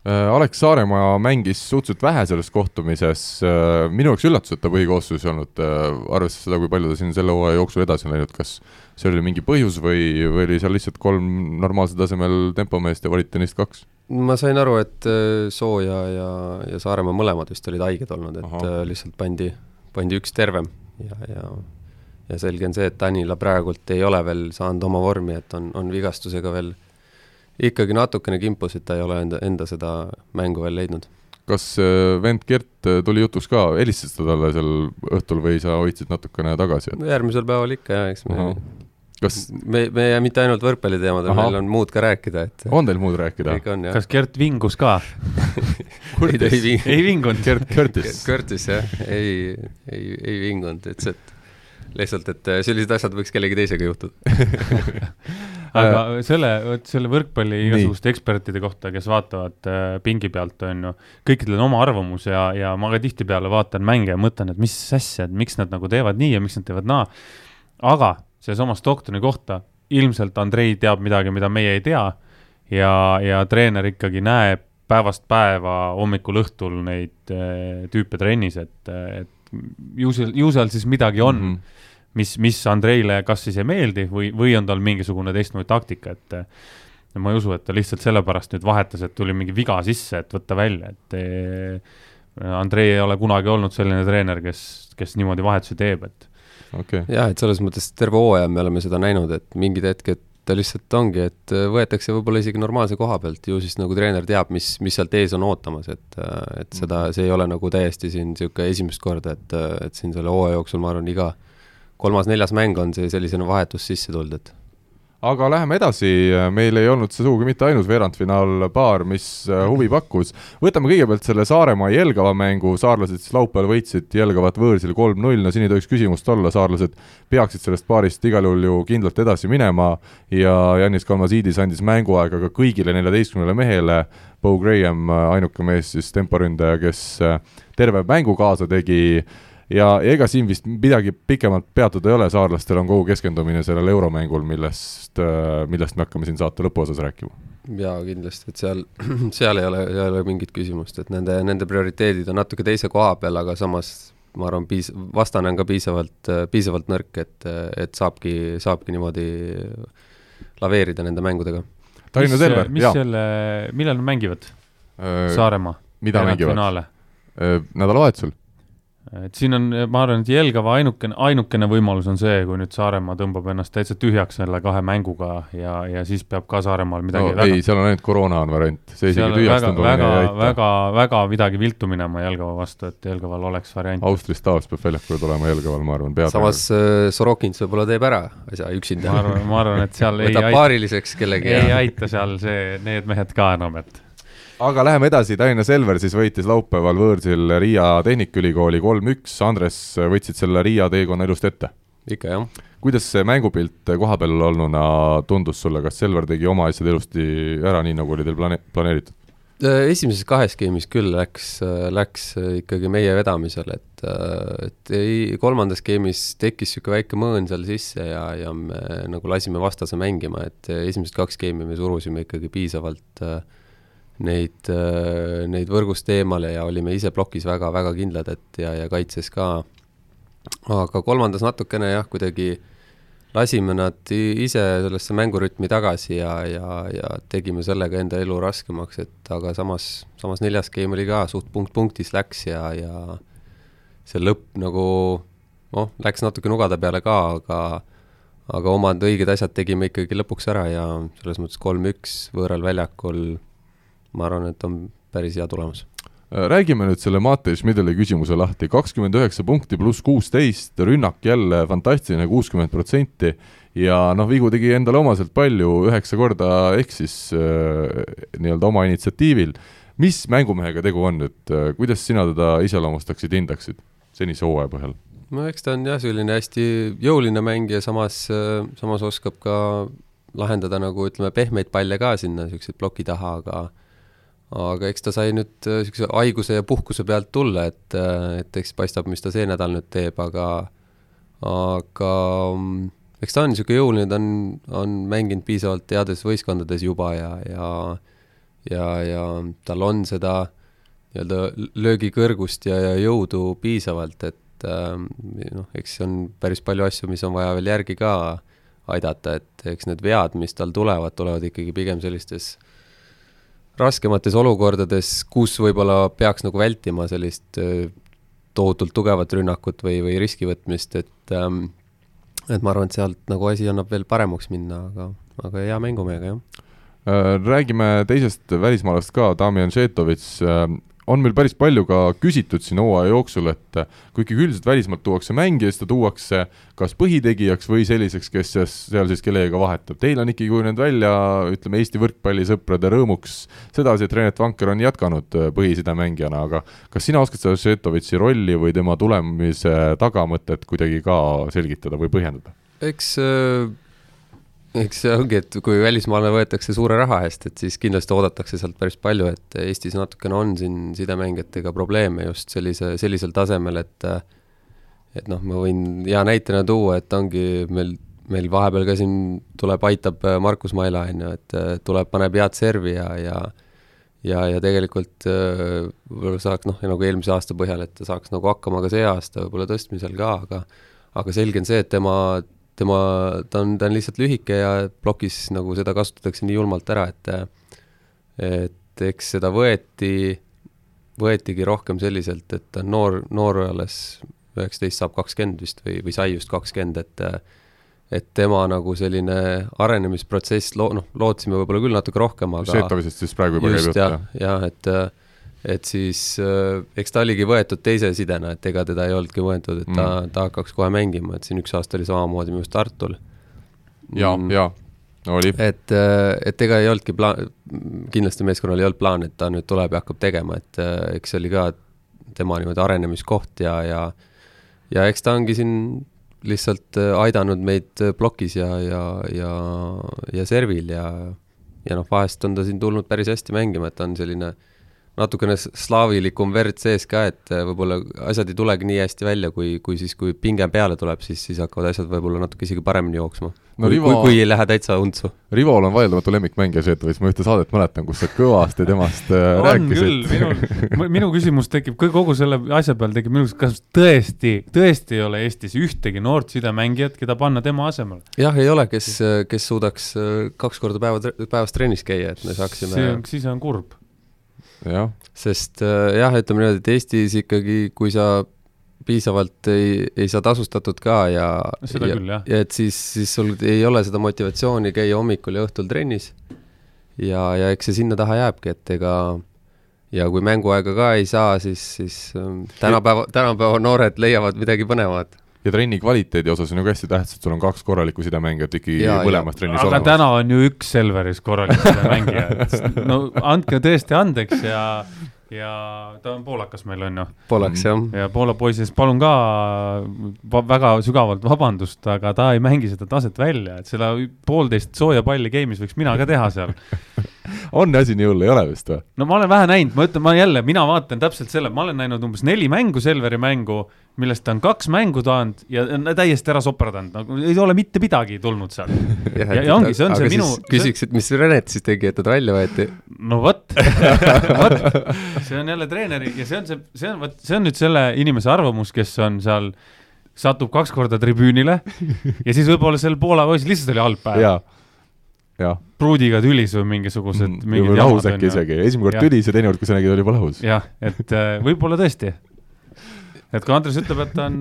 Äh, Alex Saaremaa mängis suhteliselt vähe selles kohtumises, äh, minu jaoks üllatus, et ta põhikoosseisus ei olnud, äh, arvestades seda, kui palju ta siin selle hooaja jooksul edasi on läinud, kas see oli mingi põhjus või, või oli seal lihtsalt kolm normaalsel tasemel tempomeest ja valiti neist kaks? ma sain aru, et Soo ja, ja, ja Saaremaa mõlemad vist olid haiged olnud, et Aha. lihtsalt pandi, pandi üks tervem ja, ja ja selge on see, et Tanila praegult ei ole veel saanud oma vormi, et on, on vigastusega veel ikkagi natukene kimpus, et ta ei ole enda, enda seda mängu veel leidnud. kas äh, vend Gert äh, tuli jutuks ka, helistasid sa talle seal õhtul või sa hoidsid natukene tagasi? järgmisel päeval ikka jah, eks me Aha. kas me, me mitte ainult võrkpalliteemadel, meil on muud ka rääkida, et on teil muud rääkida? kas Gert vingus ka ei, ei, ei vingunud? Gert Curtis Curtis jah, ei, ei, ei vingunud, ütles, et lihtsalt, et sellised asjad võiks kellegi teisega juhtuda aga selle, vot selle võrkpalli igasuguste ekspertide kohta, kes vaatavad äh, pingi pealt, on ju, kõikidel on oma arvamus ja, ja ma ka tihtipeale vaatan mänge ja mõtlen, et mis asja, et miks nad nagu teevad nii ja miks nad teevad naa. aga sellesama Stocktoni kohta ilmselt Andrei teab midagi, mida meie ei tea ja, ja treener ikkagi näeb päevast päeva hommikul-õhtul neid äh, tüüpe trennis, et, et ju seal, ju seal siis midagi on mm. -hmm mis, mis Andreile kas siis ei meeldi või, või on tal mingisugune teistmoodi taktika, et ma ei usu, et ta lihtsalt sellepärast nüüd vahetas, et tuli mingi viga sisse, et võtta välja, et eh, Andrei ei ole kunagi olnud selline treener, kes, kes niimoodi vahetusi teeb, et okay.. jah, et selles mõttes terve hooaja me oleme seda näinud, et mingid hetked ta lihtsalt ongi, et võetakse võib-olla isegi normaalse koha pealt, ju siis nagu treener teab, mis, mis sealt ees on ootamas, et et seda, see ei ole nagu täiesti siin niisugune esimest korda, et, et siin selle hooaja jooksul ma arvan, iga kolmas-neljas mäng on see sellisena vahetus sisse tulnud, et aga läheme edasi, meil ei olnud see sugugi mitte ainus veerandfinaalpaar, mis äh, huvi pakkus. võtame kõigepealt selle Saaremaa Jelgava mängu, saarlased siis laupäeval võitsid Jelgavat võõrsil kolm-null, no siin ei tohiks küsimust olla, saarlased peaksid sellest paarist igal juhul ju kindlalt edasi minema. Ja Janis Kalmasiidis andis mänguaega ka kõigile neljateistkümnele mehele, Bo Graham, ainuke mees siis temporündaja, kes äh, terve mängu kaasa tegi ja ega siin vist midagi pikemalt peatuda ei ole, saarlastel on kogu keskendumine sellel euromängul, millest, äh, millest me hakkame siin saate lõpuosas rääkima. jaa, kindlasti, et seal, seal ei ole, ei ole mingit küsimust, et nende, nende prioriteedid on natuke teise koha peal, aga samas ma arvan, piis-, vastane on ka piisavalt, piisavalt nõrk, et, et saabki, saabki niimoodi laveerida nende mängudega. Tallinna Selver, jaa. mis selle, millal nad mängivad äh,? Saaremaa? mida mängivad? Äh, nädalavahetusel et siin on, ma arvan, et Jelgava ainukene, ainukene võimalus on see, kui nüüd Saaremaa tõmbab ennast täitsa tühjaks selle kahe mänguga ja, ja siis peab ka Saaremaal midagi no, väga... ei, seal on ainult koroona on variant, see isegi tühjaks tõmbamine ei aita. väga, väga midagi viltu minema Jelgava vastu, et Jelgaval oleks variant. Austri Staas peab väljakule tulema Jelgaval, ma arvan, peab. samas äh, Sorokins võib-olla teeb ära asja üksinda. ma arvan, ma arvan, et seal ei aita. paariliseks kellegi. ei aita seal see, need mehed ka enam, et aga läheme edasi, Tallinna Selver siis võitis laupäeval võõrsil Riia Tehnikaülikooli kolm-üks, Andres, võtsid selle Riia teekonna elust ette? ikka, jah. kuidas see mängupilt kohapeal olnuna tundus sulle, kas Selver tegi oma asjad ilusti ära, nii nagu oli teil plane-, planeeritud? Äh, esimeses kahes skeemis küll läks, läks ikkagi meie vedamisel, et, et ei, kolmandas skeemis tekkis niisugune väike mõõn seal sisse ja, ja me nagu lasime vastase mängima, et esimesed kaks skeemi me surusime ikkagi piisavalt äh, neid, äh, neid võrgust eemale ja olime ise plokis väga-väga kindlad, et ja, ja kaitses ka. aga kolmandas natukene jah, kuidagi lasime nad ise sellesse mängurütmi tagasi ja, ja, ja tegime sellega enda elu raskemaks, et aga samas, samas neljas game oli ka suht punkt punktis läks ja, ja see lõpp nagu noh, läks natuke nugade peale ka, aga aga omad õiged asjad tegime ikkagi lõpuks ära ja selles mõttes kolm-üks võõral väljakul ma arvan, et on päris hea tulemus äh, räägime nüüd selle Matei Schmidli küsimuse lahti, kakskümmend üheksa punkti pluss kuusteist, rünnak jälle fantastiline, kuuskümmend protsenti ja noh, vigu tegi endale omaselt palju, üheksa korda eksis äh, nii-öelda oma initsiatiivil. mis mängumehega tegu on nüüd, äh, kuidas sina teda iseloomustaksid, hindaksid senise hooaja põhjal? no eks ta on jah, selline hästi jõuline mängija, samas, äh, samas oskab ka lahendada nagu ütleme, pehmeid palle ka sinna niisuguseid ploki taha, aga aga eks ta sai nüüd niisuguse äh, haiguse ja puhkuse pealt tulla, et, äh, et eks paistab, mis ta see nädal nüüd teeb, aga aga mm, eks ta on niisugune jõuline, ta on, on mänginud piisavalt heades võistkondades juba ja, ja ja, ja tal on seda nii-öelda löögikõrgust ja, ja jõudu piisavalt, et äh, noh, eks on päris palju asju, mis on vaja veel järgi ka aidata, et eks need vead, mis tal tulevad, tulevad ikkagi pigem sellistes äh, raskemates olukordades, kus võib-olla peaks nagu vältima sellist äh, tohutult tugevat rünnakut või, või riski võtmist, et ähm, et ma arvan, et sealt nagu asi annab veel paremaks minna, aga, aga hea mängumehega, jah. Äh, räägime teisest välismaalast ka, Damjan Šetovitš, äh, on meil päris palju ka küsitud siin hooaja jooksul, et kui ikkagi üldiselt välismaalt tuuakse mängija, siis ta tuuakse kas põhitegijaks või selliseks, kes seal siis kellegagi vahetab. Teil on ikkagi kujunenud välja, ütleme, Eesti võrkpallisõprade rõõmuks sedasi, et Renet Vanker on jätkanud äh, põhisidemängijana, aga kas sina oskad seda Šetovitši rolli või tema tulemise tagamõtet kuidagi ka selgitada või põhjendada? eks äh eks see ongi, et kui välismaale võetakse suure raha eest, et siis kindlasti oodatakse sealt päris palju, et Eestis natukene on siin sidemängijatega probleeme just sellise, sellisel tasemel, et et noh, ma võin hea näitena tuua, et ongi meil, meil vahepeal ka siin tuleb, aitab Markus Maila, on ju, et tuleb, paneb head servi ja, ja ja, ja tegelikult äh, võib-olla saaks noh, nagu eelmise aasta põhjal, et ta saaks nagu hakkama ka see aasta võib-olla tõstmisel ka, aga aga selge on see, et tema, tema, ta on, ta on lihtsalt lühike ja plokis nagu seda kasutatakse nii julmalt ära, et et eks seda võeti, võetigi rohkem selliselt, et ta on noor, noor alles, üheksateist saab kakskümmend vist või, või sai just kakskümmend, et et tema nagu selline arenemisprotsess, loo-, noh, lootsime võib-olla küll natuke rohkem, aga Šetamisest siis praegu juba käib jutt, jah? jah, et et siis äh, eks ta oligi võetud teise sidena, et ega teda ei olnudki mõeldud, et ta mm., ta hakkaks kohe mängima, et siin üks aasta oli samamoodi minu arust Tartul. ja mm., ja oli. et, et ega ei olnudki plaan, kindlasti meeskonnal ei olnud plaan, et ta nüüd tuleb ja hakkab tegema, et eks see oli ka tema niimoodi arenemiskoht ja, ja ja eks ta ongi siin lihtsalt äh, aidanud meid äh, plokis ja, ja, ja, ja servil ja, ja noh, vahest on ta siin tulnud päris hästi mängima, et ta on selline äh, natukene slaavilikum verd sees ka, et äh, võib-olla asjad ei tulegi nii hästi välja, kui, kui siis, kui pinge peale tuleb, siis, siis hakkavad asjad võib-olla natuke isegi paremini jooksma no,. kui, kui, kui ei lähe täitsa untsu. Rivol on vaieldamatu lemmikmängija Šetovitš, ma ühte saadet mäletan, kus sa kõvasti temast äh, on rääkisid. minu, minu küsimus tekib, kogu selle asja peal tekib minu arust, kas tõesti, tõesti ei ole Eestis ühtegi noort sidemängijat, keda panna tema asemele? jah, ei ole, kes, kes suudaks äh, kaks korda päeva, päevas trennis käia, et me saaksime see on, siis on kurb sest äh, jah, ütleme niimoodi, et Eestis ikkagi, kui sa piisavalt ei, ei saa tasustatud ka ja seda ja, küll, jah. ja et siis, siis sul ei ole seda motivatsiooni käia hommikul ja õhtul trennis. ja, ja eks see sinna taha jääbki, et ega ja kui mänguaega ka ei saa, siis, siis ähm, tänapäeva, tänapäeva noored leiavad midagi põnevat ja trenni kvaliteedi osas on ju ka hästi tähtis, et sul on kaks korralikku sidemängijat ikkagi mõlemas trennis aga olemas. täna on ju üks Selveris korralik sidemängija, et no andke tõesti andeks ja ja ta on poolakas meil on ju. poolaks jah. ja Poola poisist palun ka väga sügavalt vabandust, aga ta ei mängi seda taset välja, et seda poolteist sooja palli game'is võiks mina ka teha seal on asi nii hull, ei ole vist või? no ma olen vähe näinud, ma ütlen, ma jälle, mina vaatan täpselt selle, ma olen näinud umbes neli mängu, Selveri mängu millest ta on kaks mängu saanud ja on täiesti ära soperdanud, nagu ei ole mitte midagi tulnud sealt. ja, ja, ja ongi, see on see minu. küsiks, et mis Renet siis tegi, et ta välja võeti? no vot vot, see on jälle treeneri ja see on see, see on, vot see on nüüd selle inimese arvamus, kes on seal, satub kaks korda tribüünile ja siis võib-olla sel Poola poisil lihtsalt oli halb päev. pruudiga tülis või mingisugused mm,. lahus äkki isegi, esimene kord tülis ja teine kord, kui sa nägid, oli juba lahus. jah, et äh, võib-olla tõesti et kui Andres ütleb, et ta on,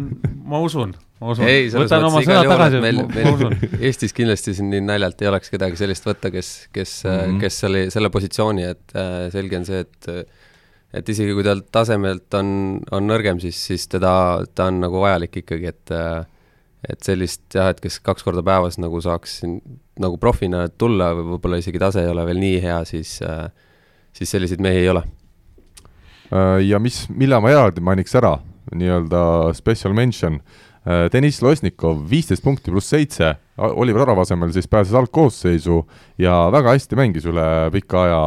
ma usun, ma usun. võtan oma sõnad tagasi, ma usun. Eestis kindlasti siin nii naljalt ei oleks kedagi sellist võtta, kes, kes mm, -hmm. kes oli selle positsiooni, et äh, selge on see, et et isegi kui tal tasemelt on, on nõrgem, siis, siis teda, ta on nagu vajalik ikkagi, et äh, et sellist jah, et kes kaks korda päevas nagu saaks nagu profina tulla, võib-olla isegi tase ei ole veel nii hea, siis äh, siis selliseid mehi ei ole. Ja mis, mille ma eraldi mainiks ära, nii-öelda special mention. Äh, Deniss Losnikov, viisteist punkti pluss seitse, Oliver Arava asemel siis pääses algkoosseisu ja väga hästi mängis üle pika aja,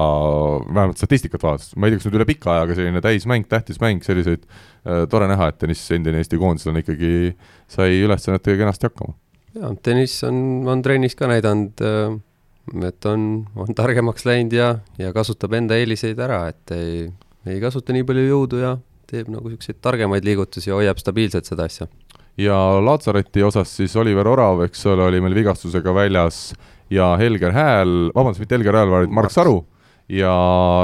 vähemalt statistikat vaadates, ma ei tea, kas nüüd üle pika aja, aga selline täismäng, tähtis mäng, selliseid äh, tore näha, et Deniss, endine Eesti koondislane ikkagi sai ülesannetega kenasti hakkama. jaa, Deniss on, on trennis ka näidanud äh, et on, on targemaks läinud ja, ja kasutab enda eeliseid ära, et ei, ei kasuta nii palju jõudu ja teeb nagu niisuguseid targemaid liigutusi ja hoiab stabiilselt seda asja. ja Latsareti osas siis Oliver Orav, eks ole, oli meil vigastusega väljas ja Helger Hääl, vabandust, mitte Helger Hääl, vaid Mark Saru ja,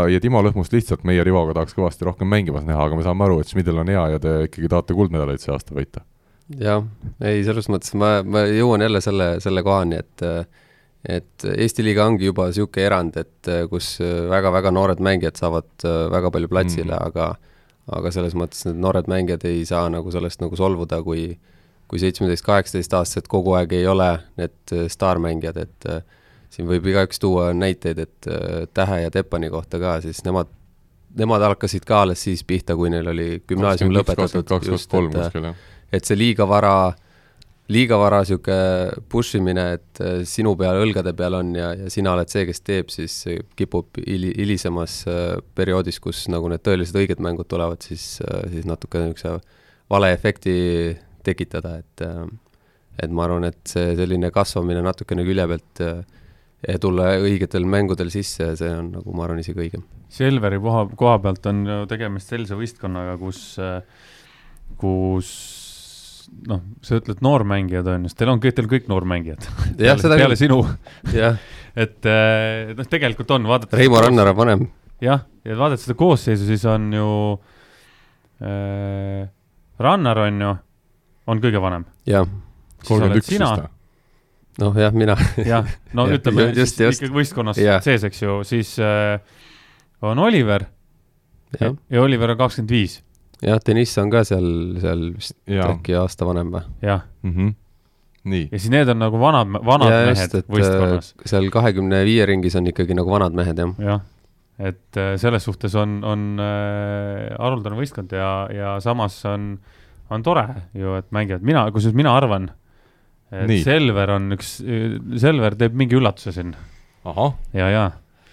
ja Timo Lõhmust lihtsalt meie Rivoga tahaks kõvasti rohkem mängimas näha, aga me saame aru, et Schmidl on hea ja te ikkagi tahate kuldmedaleid see aasta võita. jah, ei, selles mõttes ma, ma jõuan jälle selle, selle kohani, et et Eesti liiga ongi juba niisugune erand, et kus väga-väga noored mängijad saavad väga palju platsile mm., aga aga selles mõttes need noored mängijad ei saa nagu sellest nagu solvuda, kui kui seitsmeteist, kaheksateist aastased kogu aeg ei ole need äh, staarmängijad, et äh, siin võib igaüks tuua näiteid, et äh, Tähe ja Tepani kohta ka, siis nemad, nemad hakkasid ka alles siis pihta, kui neil oli gümnaasium lõpetatud, just, et et see liiga vara, liiga vara niisugune push imine, et äh, sinu peal, õlgade peal on ja, ja sina oled see, kes teeb, siis kipub hili-, hilisemas äh, perioodis, kus nagu need tõelised õiged mängud tulevad, siis, äh, siis natuke niisuguse vale efekti tekitada, et et ma arvan, et see selline kasvamine natukene külje pealt ja tulla õigetel mängudel sisse, see on nagu ma arvan isegi õigem. Selveri koha, koha pealt on ju tegemist sellise võistkonnaga, kus, kus noh, sa ütled noormängijad on ju, sest teil on, teil kõik noormängijad. peale, peale sinu et eh, noh, tegelikult on, vaadates. Reimo Rannar on vanem. jah, ja vaadates seda koosseisu, siis on ju äh,, Rannar on ju, on kõige vanem. jah. kolmkümmend üks vist või? noh, jah, mina. jah, no ja, ütleme just, just. ikkagi võistkonnas ja. sees, eks ju, siis äh, on Oliver ja, ja Oliver on kakskümmend viis jah, Deniss on ka seal, seal vist ja. äkki aasta vanem või? jah mm. -hmm. nii. ja siis need on nagu vanad, vanad ja, mehed just, võistkonnas. Äh, seal kahekümne viie ringis on ikkagi nagu vanad mehed, jah. jah, et äh, selles suhtes on, on äh, haruldane võistkond ja, ja samas on, on tore ju, et mängivad, mina, kusjuures mina arvan, et nii. Selver on üks, Selver teeb mingi üllatuse siin. ja, ja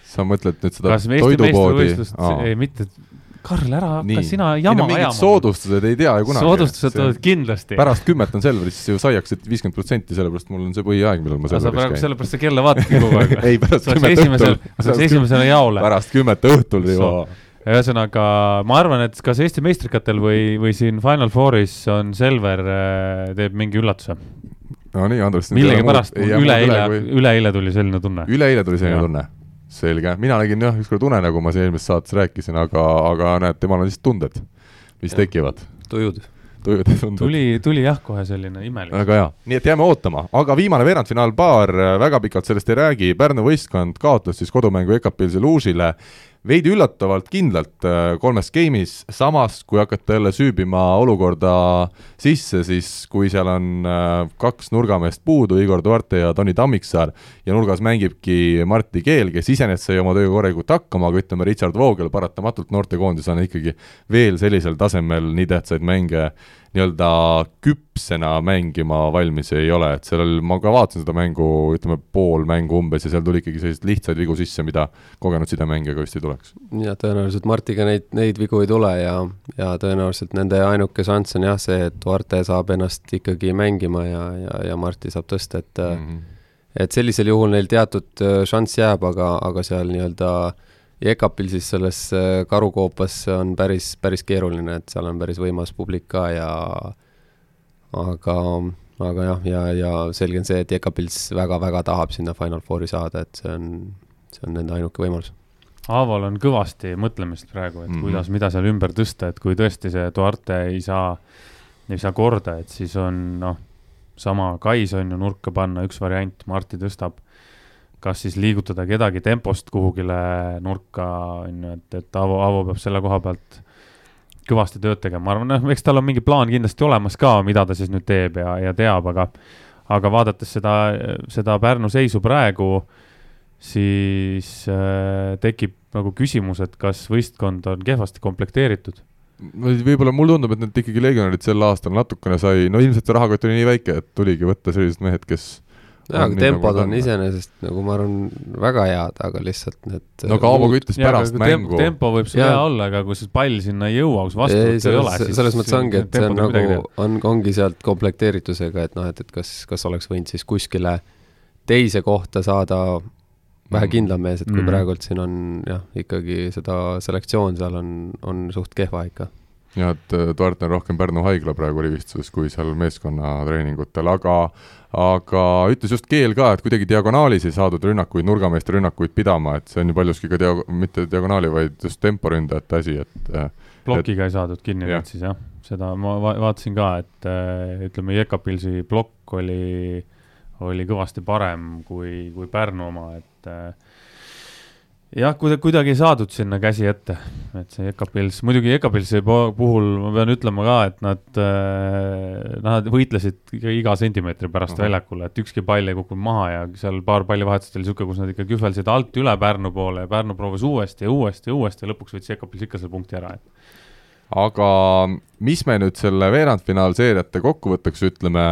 sa mõtled nüüd seda toidupoodi? ei, mitte Karl, ära hakka sina jama ajama. mingid soodustused ei tea ju kunagi. soodustused tulevad kindlasti. pärast kümmet on Selveris ju saiaksid viiskümmend protsenti, sellepärast mul on see põhiaeg, millal ma Selveris käin. sellepärast sa kella vaatadki kogu aeg ei, pärast kümmet õhtul. saaks esimesele jaole. pärast kümmet õhtul juba. ühesõnaga, ma arvan, et kas Eesti meistrikatel või, või siin Final Fouris on Selver äh,, teeb mingi üllatuse. no nii, Andres. millegipärast üleeile, üleeile tuli selline tunne. üleeile tuli selline tunne selge, mina nägin jah, ükskord unenägu, ma siin eelmises saates rääkisin, aga, aga näed, temal on lihtsalt tunded, mis ja. tekivad. tujud. tujud ja tunded. tuli, tuli jah, kohe selline imelik. väga hea, nii et jääme ootama, aga viimane veerandfinaalpaar, väga pikalt sellest ei räägi, Pärnu võistkond kaotas siis kodumängu Ekapilsi Luusile veidi üllatavalt kindlalt äh, kolmes game'is, samas kui hakata jälle süübima olukorda sisse, siis kui seal on äh, kaks nurgameest puudu, Igor Duarte ja Toni Tammiksaar, ja nurgas mängibki Martti Keel, kes iseenesest sai oma tööga korralikult hakkama, aga ütleme, Richard Voogel paratamatult noortekoondis on ikkagi veel sellisel tasemel nii tähtsaid mänge nii-öelda küpsena mängima valmis ei ole, et sellel, ma ka vaatasin seda mängu, ütleme pool mängu umbes ja seal tuli ikkagi selliseid lihtsaid vigu sisse, mida kogenud sidemängijaga vist ei tuleks. jah, tõenäoliselt Martiga neid, neid vigu ei tule ja, ja tõenäoliselt nende ainuke šanss on jah see, et Duarte saab ennast ikkagi mängima ja, ja, ja Marti saab tõsta, et mm -hmm. et sellisel juhul neil teatud äh, šanss jääb, aga, aga seal nii-öelda äh, ja EKAP-il siis selles äh, karukoopas on päris, päris keeruline, et seal on päris võimas publik ka ja aga, aga jah, ja, ja selge on see, et EKAP-ils väga-väga tahab sinna Final Fouri saada, et see on, see on nende ainuke võimalus. Aaval on kõvasti mõtlemist praegu, et mm -hmm. kuidas, mida seal ümber tõsta, et kui tõesti see Duarte ei saa, ei saa korda, et siis on noh, sama Kais on ju nurka panna, üks variant, Marti tõstab kas siis liigutada kedagi tempost kuhugile nurka, on ju, et, et Aavo, Aavo peab selle koha pealt kõvasti tööd tegema, ma arvan, noh, eks tal on mingi plaan kindlasti olemas ka, mida ta siis nüüd teeb ja, ja teab, aga aga vaadates seda, seda Pärnu seisu praegu, siis äh, tekib nagu küsimus, et kas võistkond on kehvasti komplekteeritud. Võib-olla mulle tundub, et need ikkagi legionärid sel aastal natukene sai, no ilmselt see rahakott oli nii väike, et tuligi võtta sellised mehed, kes jaa, aga tempod nagu on iseenesest nagu ma arvan, väga head, aga lihtsalt need no Kaavo ka ütles pärast mängu. tempo, võib sul hea olla, aga kui see pall sinna ei jõua, kus vastuvõttu ei ole, siis selles mõttes ongi, et see on nagu, on, ongi sealt komplekteeritusega, et noh, et, et kas, kas oleks võinud siis kuskile teise kohta saada vähe mhm. kindlam mees, et kui mm. praegult siin on jah, ikkagi seda selektsioon seal on, on suht kehva ikka jah, et äh, Duarte on rohkem Pärnu haigla praegu rivistuses kui seal meeskonna treeningutel, aga aga ütles just Keel ka, et kuidagi diagonaalis ei saadud rünnakuid, nurgameeste rünnakuid pidama, et see on ju paljuski ka dia-, mitte diagonaali, vaid just temporündajate asi, et äh, plokiga et, ei saadud kinni nüüd siis jah, seda ma va vaatasin ka, et äh, ütleme, Jekapilsi plokk oli, oli kõvasti parem kui, kui Pärnu oma, et jah, kuida-, kuidagi ei saadud sinna käsi ette, et see Ekapils, muidugi Ekapilsi puhul ma pean ütlema ka, et nad äh,, nad võitlesid iga sentimeetri pärast uh -huh. väljakul, et ükski pall ei kukkunud maha ja seal paar pallivahetust oli niisugune, kus nad ikka kühveldasid alt üle Pärnu poole ja Pärnu proovis uuesti ja uuesti ja uuesti ja lõpuks võttis Ekapils ikka selle punkti ära, et aga mis me nüüd selle veerandfinaalseeriate kokkuvõtteks ütleme,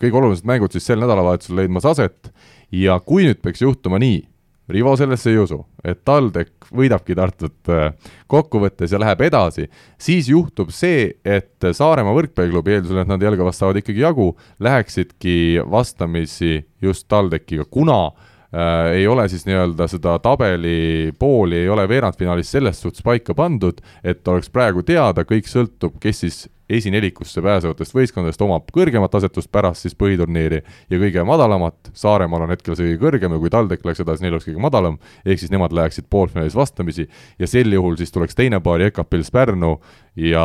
kõige olulisemad mängud siis sel nädalavahetusel leidmas aset ja kui nüüd peaks juhtuma nii, Rivo sellesse ei usu, et TalTech võidabki Tartut äh, kokkuvõttes ja läheb edasi, siis juhtub see, et Saaremaa võrkpalliklubi, eeldusel, et nad Jelgavast saavad ikkagi jagu, läheksidki vastamisi just TalTechiga, kuna äh, ei ole siis nii-öelda seda tabeli pooli, ei ole veerandfinaalis selles suhtes paika pandud, et oleks praegu teada, kõik sõltub, kes siis esinelikusse pääsevatest võistkondadest omab kõrgemat asetust pärast siis põhiturniiri ja kõige madalamat, Saaremaal on hetkel see kõige kõrgem ja kui TalTech läheks edasi, neil oleks kõige madalam, ehk siis nemad läheksid poolfinaalis vastamisi ja sel juhul siis tuleks teine paar Jekapils Pärnu ja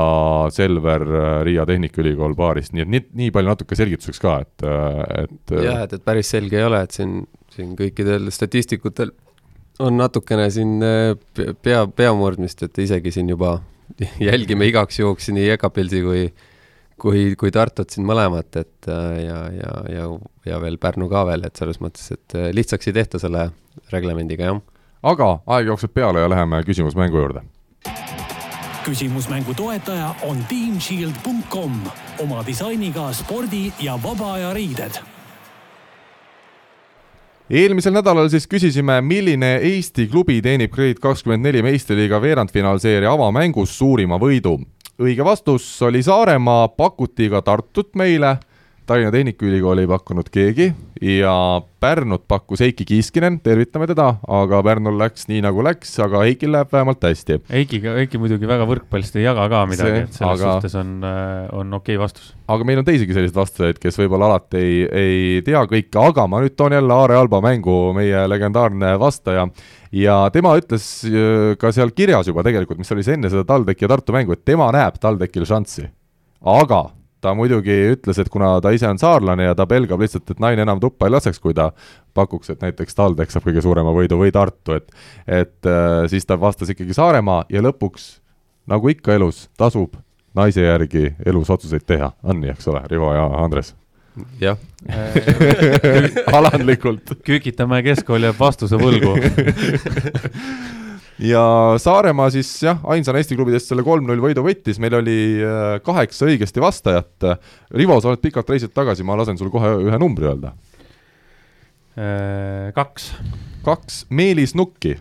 Selver äh, Riia Tehnikaülikool paarist, nii et nii, nii palju natuke selgituseks ka, et, äh, et äh, jah, et, et päris selge ei ole, et siin, siin kõikidel statistikutel on natukene siin pea, peamurdmist, et isegi siin juba jälgime igaks juhuks nii Jekapilsi kui, kui, kui Tartut siin mõlemat, et äh, ja, ja, ja, ja veel Pärnu ka veel, et selles mõttes, et äh, lihtsaks ei tehta selle reglemendiga, jah. aga aeg jookseb peale ja läheme küsimusmängu juurde küsimusmängu toetaja on teamshield.com oma disainiga spordi ja vaba aja riided eelmisel nädalal siis küsisime, milline Eesti klubi teenib Kredit24 meistriliiga veerandfinaalseeria avamängus suurima võidu. õige vastus oli Saaremaa, pakuti ka Tartut meile Tallinna Tehnikaülikooli ei pakkunud keegi ja Pärnut pakkus Heiki Kiiskinen, tervitame teda, aga Pärnul läks nii, nagu läks, aga Heikil läheb vähemalt hästi. Heikiga, Heiki muidugi väga võrkpallist ei jaga ka midagi, et selles aga... suhtes on, äh, on okei okay vastus. aga meil on teisigi selliseid vastajaid, kes võib-olla alati ei, ei tea kõike, aga ma nüüd toon jälle Aare Alba mängu, meie legendaarne vastaja, ja tema ütles äh, ka seal kirjas juba tegelikult, mis oli see enne seda TalTechi ja Tartu mängu, et tema näeb TalTechil šanssi. aga ta muidugi ütles, et kuna ta ise on saarlane ja ta pelgab lihtsalt, et naine enam tuppa ei laseks, kui ta pakuks, et näiteks TalTech saab kõige suurema võidu või Tartu, et et äh, siis ta vastas ikkagi Saaremaa ja lõpuks, nagu ikka elus, tasub naise järgi elus otsuseid teha, on nii, eks ole, Rivo ja Andres? jah alandlikult. kükitame keskkooli jääb vastuse võlgu ja Saaremaa siis jah, ainsana Eesti klubidest selle kolm-null võidu võttis, meil oli äh, kaheksa õigesti vastajat. Rivo, sa oled pikalt reisilt tagasi, ma lasen sul kohe ühe numbri öelda. Äh, kaks. kaks, Meelis Nukki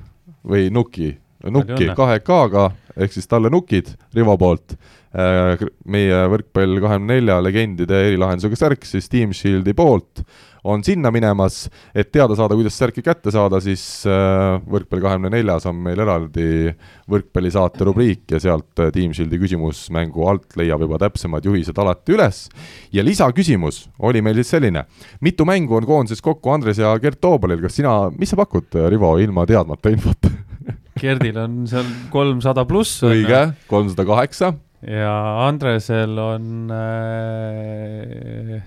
või Nuki, Nukki kahe K-ga ehk siis talle nukid Rivo poolt. Äh, meie võrkpall kahekümne nelja legendide erilahendusega särk siis Team Shieldi poolt on sinna minemas, et teada saada, kuidas särki kätte saada, siis äh, Võrkpalli kahekümne neljas on meil eraldi võrkpallisaate rubriik ja sealt äh, Team Shieldi küsimusmängu alt leiab juba täpsemad juhised alati üles. ja lisaküsimus oli meil siis selline, mitu mängu on koondises kokku Andres ja Gert Toobalil, kas sina, mis sa pakud, Rivo, ilma teadmata infot Gerdil on seal kolmsada pluss. õige, kolmsada kaheksa. ja Andresel on äh,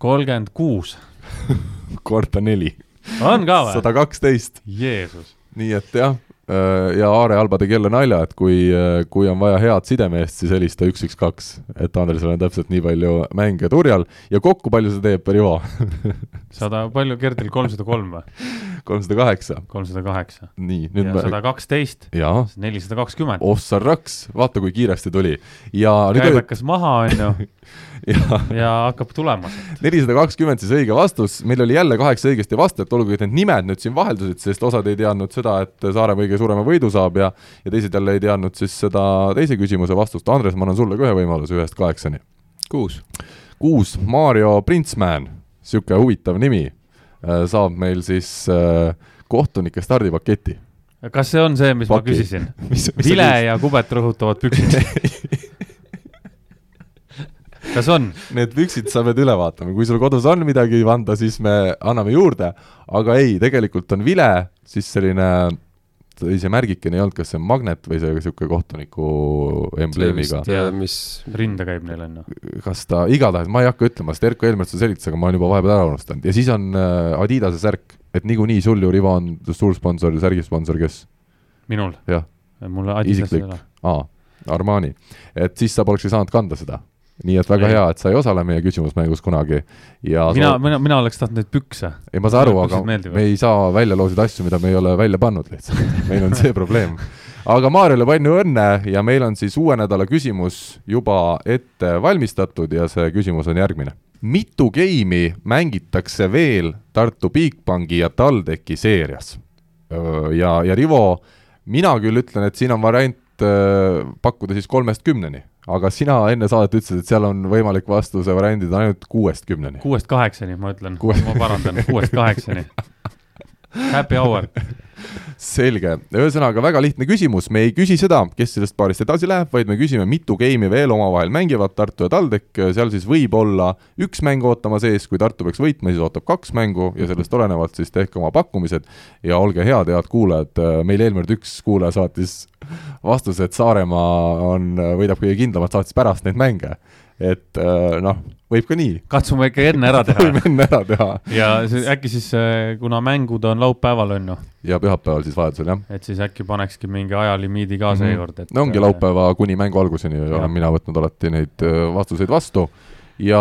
kolmkümmend kuus. korda neli. on ka või? sada kaksteist. Jeesus. nii et jah Äh, ja Aare Alba tegi jälle nalja, et kui, äh, kui on vaja head sidemeest, siis helista üks, üks, kaks. et Andresel on täpselt nii palju mänge turjal ja kokku palju see teeb, Rivo sada, palju Gerdil, kolmsada kolm või? kolmsada kaheksa. kolmsada kaheksa. nii, nüüd me sada kaksteist. nelisada kakskümmend. Ossar raks, vaata kui kiiresti tuli. ja käibekas maha, on ju ja, ja hakkab tulema. nelisada kakskümmend siis õige vastus, meil oli jälle kaheksa õigesti vastajat, olgugi et need nimed nüüd siin vaheldusid, sest osad ei teadnud seda, et Saaremaa õige suurema võidu saab ja ja teised jälle ei teadnud siis seda teise küsimuse vastust. Andres, ma annan sulle ka ühe võimaluse ühest kaheksani. kuus. kuus, Mario Printsman, niisugune huvitav nimi, äh, saab meil siis äh, kohtunike stardipaketi. kas see on see, mis Paki. ma küsisin? vile ja kubet rõhutavad püksid kas on? Need püksid sa pead üle vaatama, kui sul kodus on midagi anda, siis me anname juurde, aga ei, tegelikult on vile, siis selline või see märgikene ei olnud, kas see on magnet või see niisugune kohtuniku embleemiga. mis rinde käib neil, on ju? kas ta, igatahes ma ei hakka ütlema, sest Erko Helmet seda selitas, aga ma olen juba vahepeal ära unustanud ja siis on äh, Adidase särk, et niikuinii sul ju, Rivo, on suursponsor ja särgisponsor, kes? minul? jah. mul Adidas ei ole. aa, Armani. et siis sa poleks ju saanud kanda seda nii et väga ei. hea, et sa ei osale meie küsimusmängus kunagi ja mina sa..., mina, mina oleks tahtnud neid pükse. ei, ma saan aru, aga meeldivad. me ei saa välja loosida asju, mida me ei ole välja pannud lihtsalt meil on see probleem. aga Maarjale palju õnne ja meil on siis uue nädala küsimus juba ette valmistatud ja see küsimus on järgmine mitu geimi mängitakse veel Tartu Bigbanki ja TalTechi seerias? ja, ja Rivo, mina küll ütlen, et siin on variant pakkuda siis kolmest kümneni, aga sina enne saadet ütlesid, et seal on võimalik vastuse variandid ainult kuuest kümneni. kuuest kaheksani, ma ütlen, ma parandan, kuuest kaheksani. Happy hour selge, ühesõnaga väga lihtne küsimus, me ei küsi seda, kes sellest paarist edasi läheb, vaid me küsime, mitu geimi veel omavahel mängivad Tartu ja TalTech, seal siis võib olla üks mäng ootamas ees, kui Tartu peaks võitma, siis ootab kaks mängu ja sellest olenevalt siis tehke oma pakkumised. Ja olge head, head kuulajad, meil eelmine kord üks kuulaja saatis vastuse, et Saaremaa on, võidab kõige kindlamalt, saatis pärast neid mänge et äh, noh, võib ka nii. katsume ikka enne ära teha võime enne ära teha. ja see, äkki siis, äh, kuna mängud on laupäeval, on ju? ja pühapäeval siis vajadusel, jah. et siis äkki panekski mingi ajalimiidi ka mhm. seekord, et no ongi äh, laupäeva kuni mängu alguseni olen mina võtnud alati neid vastuseid vastu ja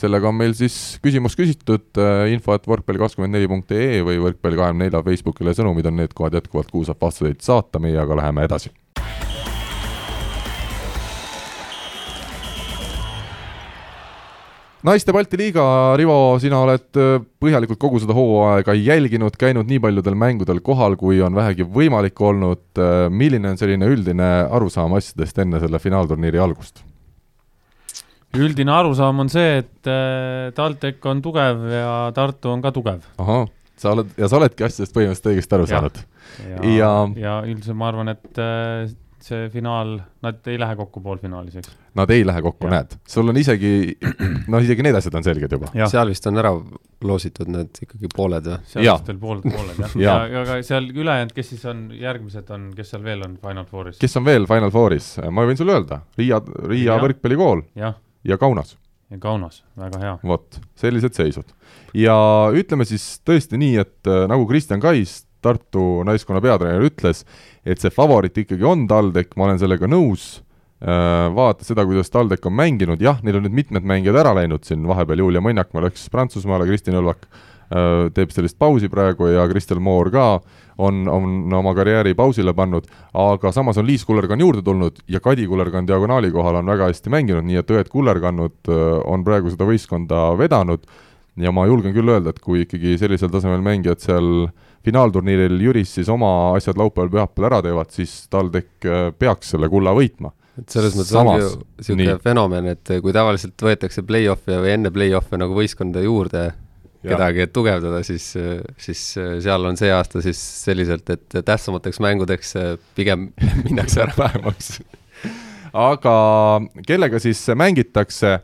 sellega on meil siis küsimus küsitud, info et võrkpalli24.ee või võrkpalli24 Facebookile sõnumid on need kohad jätkuvalt, kuhu saab vastuseid saata, meie aga läheme edasi naiste Balti liiga, Rivo, sina oled äh, põhjalikult kogu seda hooaega jälginud, käinud nii paljudel mängudel kohal, kui on vähegi võimalik olnud. Äh, milline on selline üldine arusaam asjadest enne selle finaalturniiri algust? üldine arusaam on see, et äh, TalTech on tugev ja Tartu on ka tugev. ahah, sa oled, ja sa oledki asjadest põhimõtteliselt õigesti aru ja. saanud. ja, ja, ja üldiselt ma arvan, et see finaal, nad ei lähe kokku poolfinaalis, eks? Nad ei lähe kokku, näed. sul on isegi, noh, isegi need asjad on selged juba. seal vist on ära loositud need ikkagi pooled või? seal vist veel pooled, pooled jah ja, ja, aga seal ülejäänud, kes siis on, järgmised on, kes seal veel on Final Fouris? kes on veel Final Fouris, ma võin sulle öelda, Riia, Riia võrkpallikool ja, ja Kaunas. ja Kaunas, väga hea. vot, sellised seisud. ja ütleme siis tõesti nii, et äh, nagu Kristjan Kais, Tartu naiskonna peatreener ütles, et see favoriit ikkagi on TalTech, ma olen sellega nõus, äh, vaata seda, kuidas TalTech on mänginud, jah, neil on nüüd mitmed mängijad ära läinud siin. Vahepeal, Julia Mõnjakmaa läks Prantsusmaale, Kristin Õlvak äh, teeb sellist pausi praegu ja Kristel Moor ka on, on oma karjääri pausile pannud, aga samas on Liis Kullergann juurde tulnud ja Kadi Kullergann diagonaali kohal on väga hästi mänginud, nii et õed Kullergannud äh, on praegu seda võistkonda vedanud ja ma julgen küll öelda, et kui ikkagi sellisel tasemel mängijad seal finaalturniiril Jüris siis oma asjad laupäeval-pühapäeval ära teevad, siis TalTech peaks selle kulla võitma. et selles mõttes ongi ju niisugune fenomen, et kui tavaliselt võetakse play-off'e või enne play-off'e nagu võistkonda juurde kedagi, et tugevdada, siis, siis seal on see aasta siis selliselt, et tähtsamateks mängudeks pigem minnakse ära. Vähemaks. Aga kellega siis mängitakse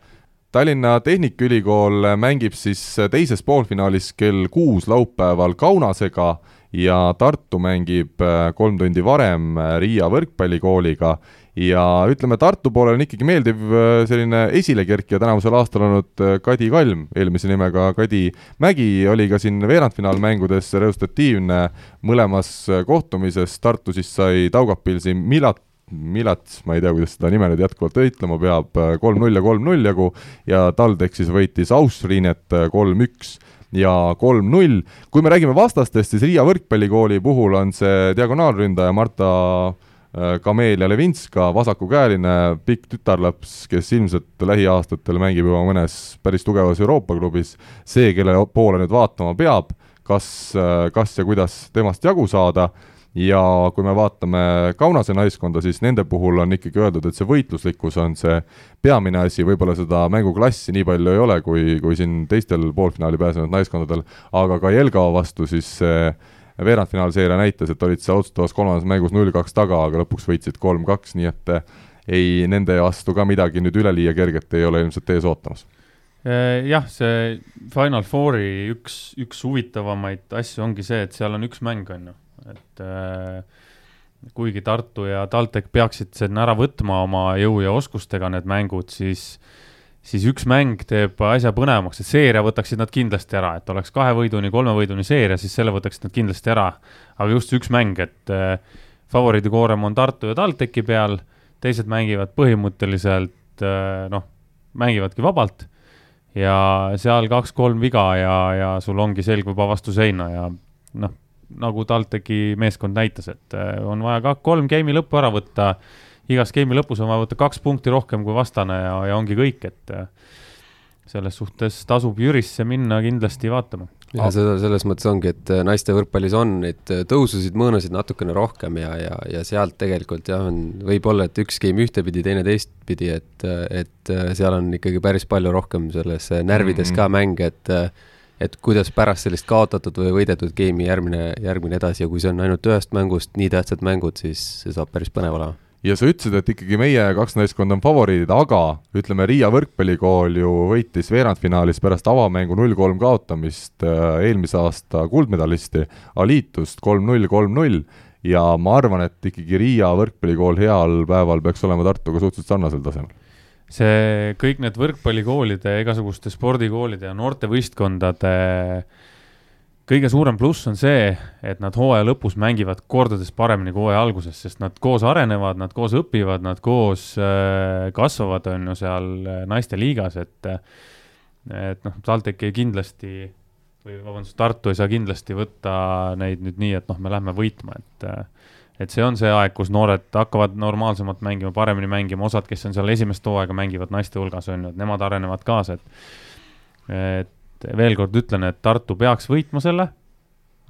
Tallinna Tehnikaülikool mängib siis teises poolfinaalis kell kuus laupäeval Kaunasega ja Tartu mängib äh, kolm tundi varem äh, Riia võrkpallikooliga. Ja ütleme, Tartu poolel on ikkagi meeldiv äh, selline esilekerkija tänavusel aastal olnud Kadi Kalm, eelmise nimega Kadi Mägi, oli ka siin veerandfinaalmängudes resultatiivne mõlemas kohtumises, Tartu siis sai Taugapilsi Milat Milats, ma ei tea, kuidas seda nime nüüd jätkuvalt ütlema peab, kolm-null ja kolm-null jagu ja TalTech siis võitis Austriinet kolm-üks ja kolm-null. kui me räägime vastastest, siis Riia võrkpallikooli puhul on see diagonaalründaja Marta äh, Kamelia Levinska, vasakukäeline pikk tütarlaps, kes ilmselt lähiaastatel mängib juba mõnes päris tugevas Euroopa klubis, see, kelle poole nüüd vaatama peab, kas, äh, kas ja kuidas temast jagu saada ja kui me vaatame Kaunase naiskonda, siis nende puhul on ikkagi öeldud, et see võitluslikkus on see peamine asi, võib-olla seda mänguklassi nii palju ei ole, kui, kui siin teistel poolfinaali pääsenud naiskondadel, aga ka Jelgava vastu siis see veerandfinaalseeria näitas, et olid seal otsustavas kolmandas mängus null-kaks taga, aga lõpuks võitsid kolm-kaks, nii et ei, nende vastu ka midagi nüüd üleliia kerget ei ole ilmselt ees ootamas. Äh, jah, see Final Fouri üks, üks huvitavamaid asju ongi see, et seal on üks mäng, on ju et äh, kuigi Tartu ja TalTech peaksid sinna ära võtma oma jõu ja oskustega need mängud, siis siis üks mäng teeb asja põnevamaks, et seeria võtaksid nad kindlasti ära, et oleks kahe võiduni, kolme võiduni seeria, siis selle võtaksid nad kindlasti ära. aga just üks mäng, et äh, favoriidikoorem on Tartu ja TalTechi peal, teised mängivad põhimõtteliselt äh, noh, mängivadki vabalt. Ja seal kaks-kolm viga ja, ja sul ongi selg juba vastu seina ja noh, nagu TalTechi meeskond näitas, et äh, on vaja ka kolm game'i lõppu ära võtta. igas game'i lõpus on vaja võtta kaks punkti rohkem kui vastane ja, ja ongi kõik, et äh, selles suhtes tasub Jürisse minna kindlasti vaatama ja seda selles mõttes ongi, et äh, naiste võrkpallis on neid tõususid, mõõnasid natukene rohkem ja, ja, ja sealt tegelikult jah, on, võib-olla, et üks game ühtepidi, teine teistpidi, et, et seal on ikkagi päris palju rohkem selles närvides mm -hmm. ka mänge, et et kuidas pärast sellist kaotatud või võidetud game'i järgmine, järgmine edasi ja kui see on ainult ühest mängust nii tähtsad mängud, siis see saab päris põnev olema. Ja sa ütlesid, et ikkagi meie kaks naiskond on favoriidid, aga ütleme, Riia võrkpallikool ju võitis veerandfinaalis pärast avamängu null-kolm kaotamist äh, eelmise aasta kuldmedalisti Alitust kolm-null, kolm-null ja ma arvan, et ikkagi Riia võrkpallikool heal päeval peaks olema Tartuga suhteliselt sarnasel tasemel see kõik need võrkpallikoolide, igasuguste spordikoolide ja noortevõistkondade äh, kõige suurem pluss on see, et nad hooaja lõpus mängivad kordades paremini kui hooaja alguses, sest nad koos arenevad, nad koos õpivad, nad koos äh, kasvavad, on ju, seal äh, naiste liigas, et et noh, TalTech ei kindlasti või vabandust, Tartu ei saa kindlasti võtta neid nüüd nii, et noh, me lähme võitma, et et see on see aeg, kus noored hakkavad normaalsemalt mängima, paremini mängima, osad, kes on seal esimest hooaega, mängivad naiste hulgas, on ju, et nemad arenevad kaasa, et et veel kord ütlen, et Tartu peaks võitma selle,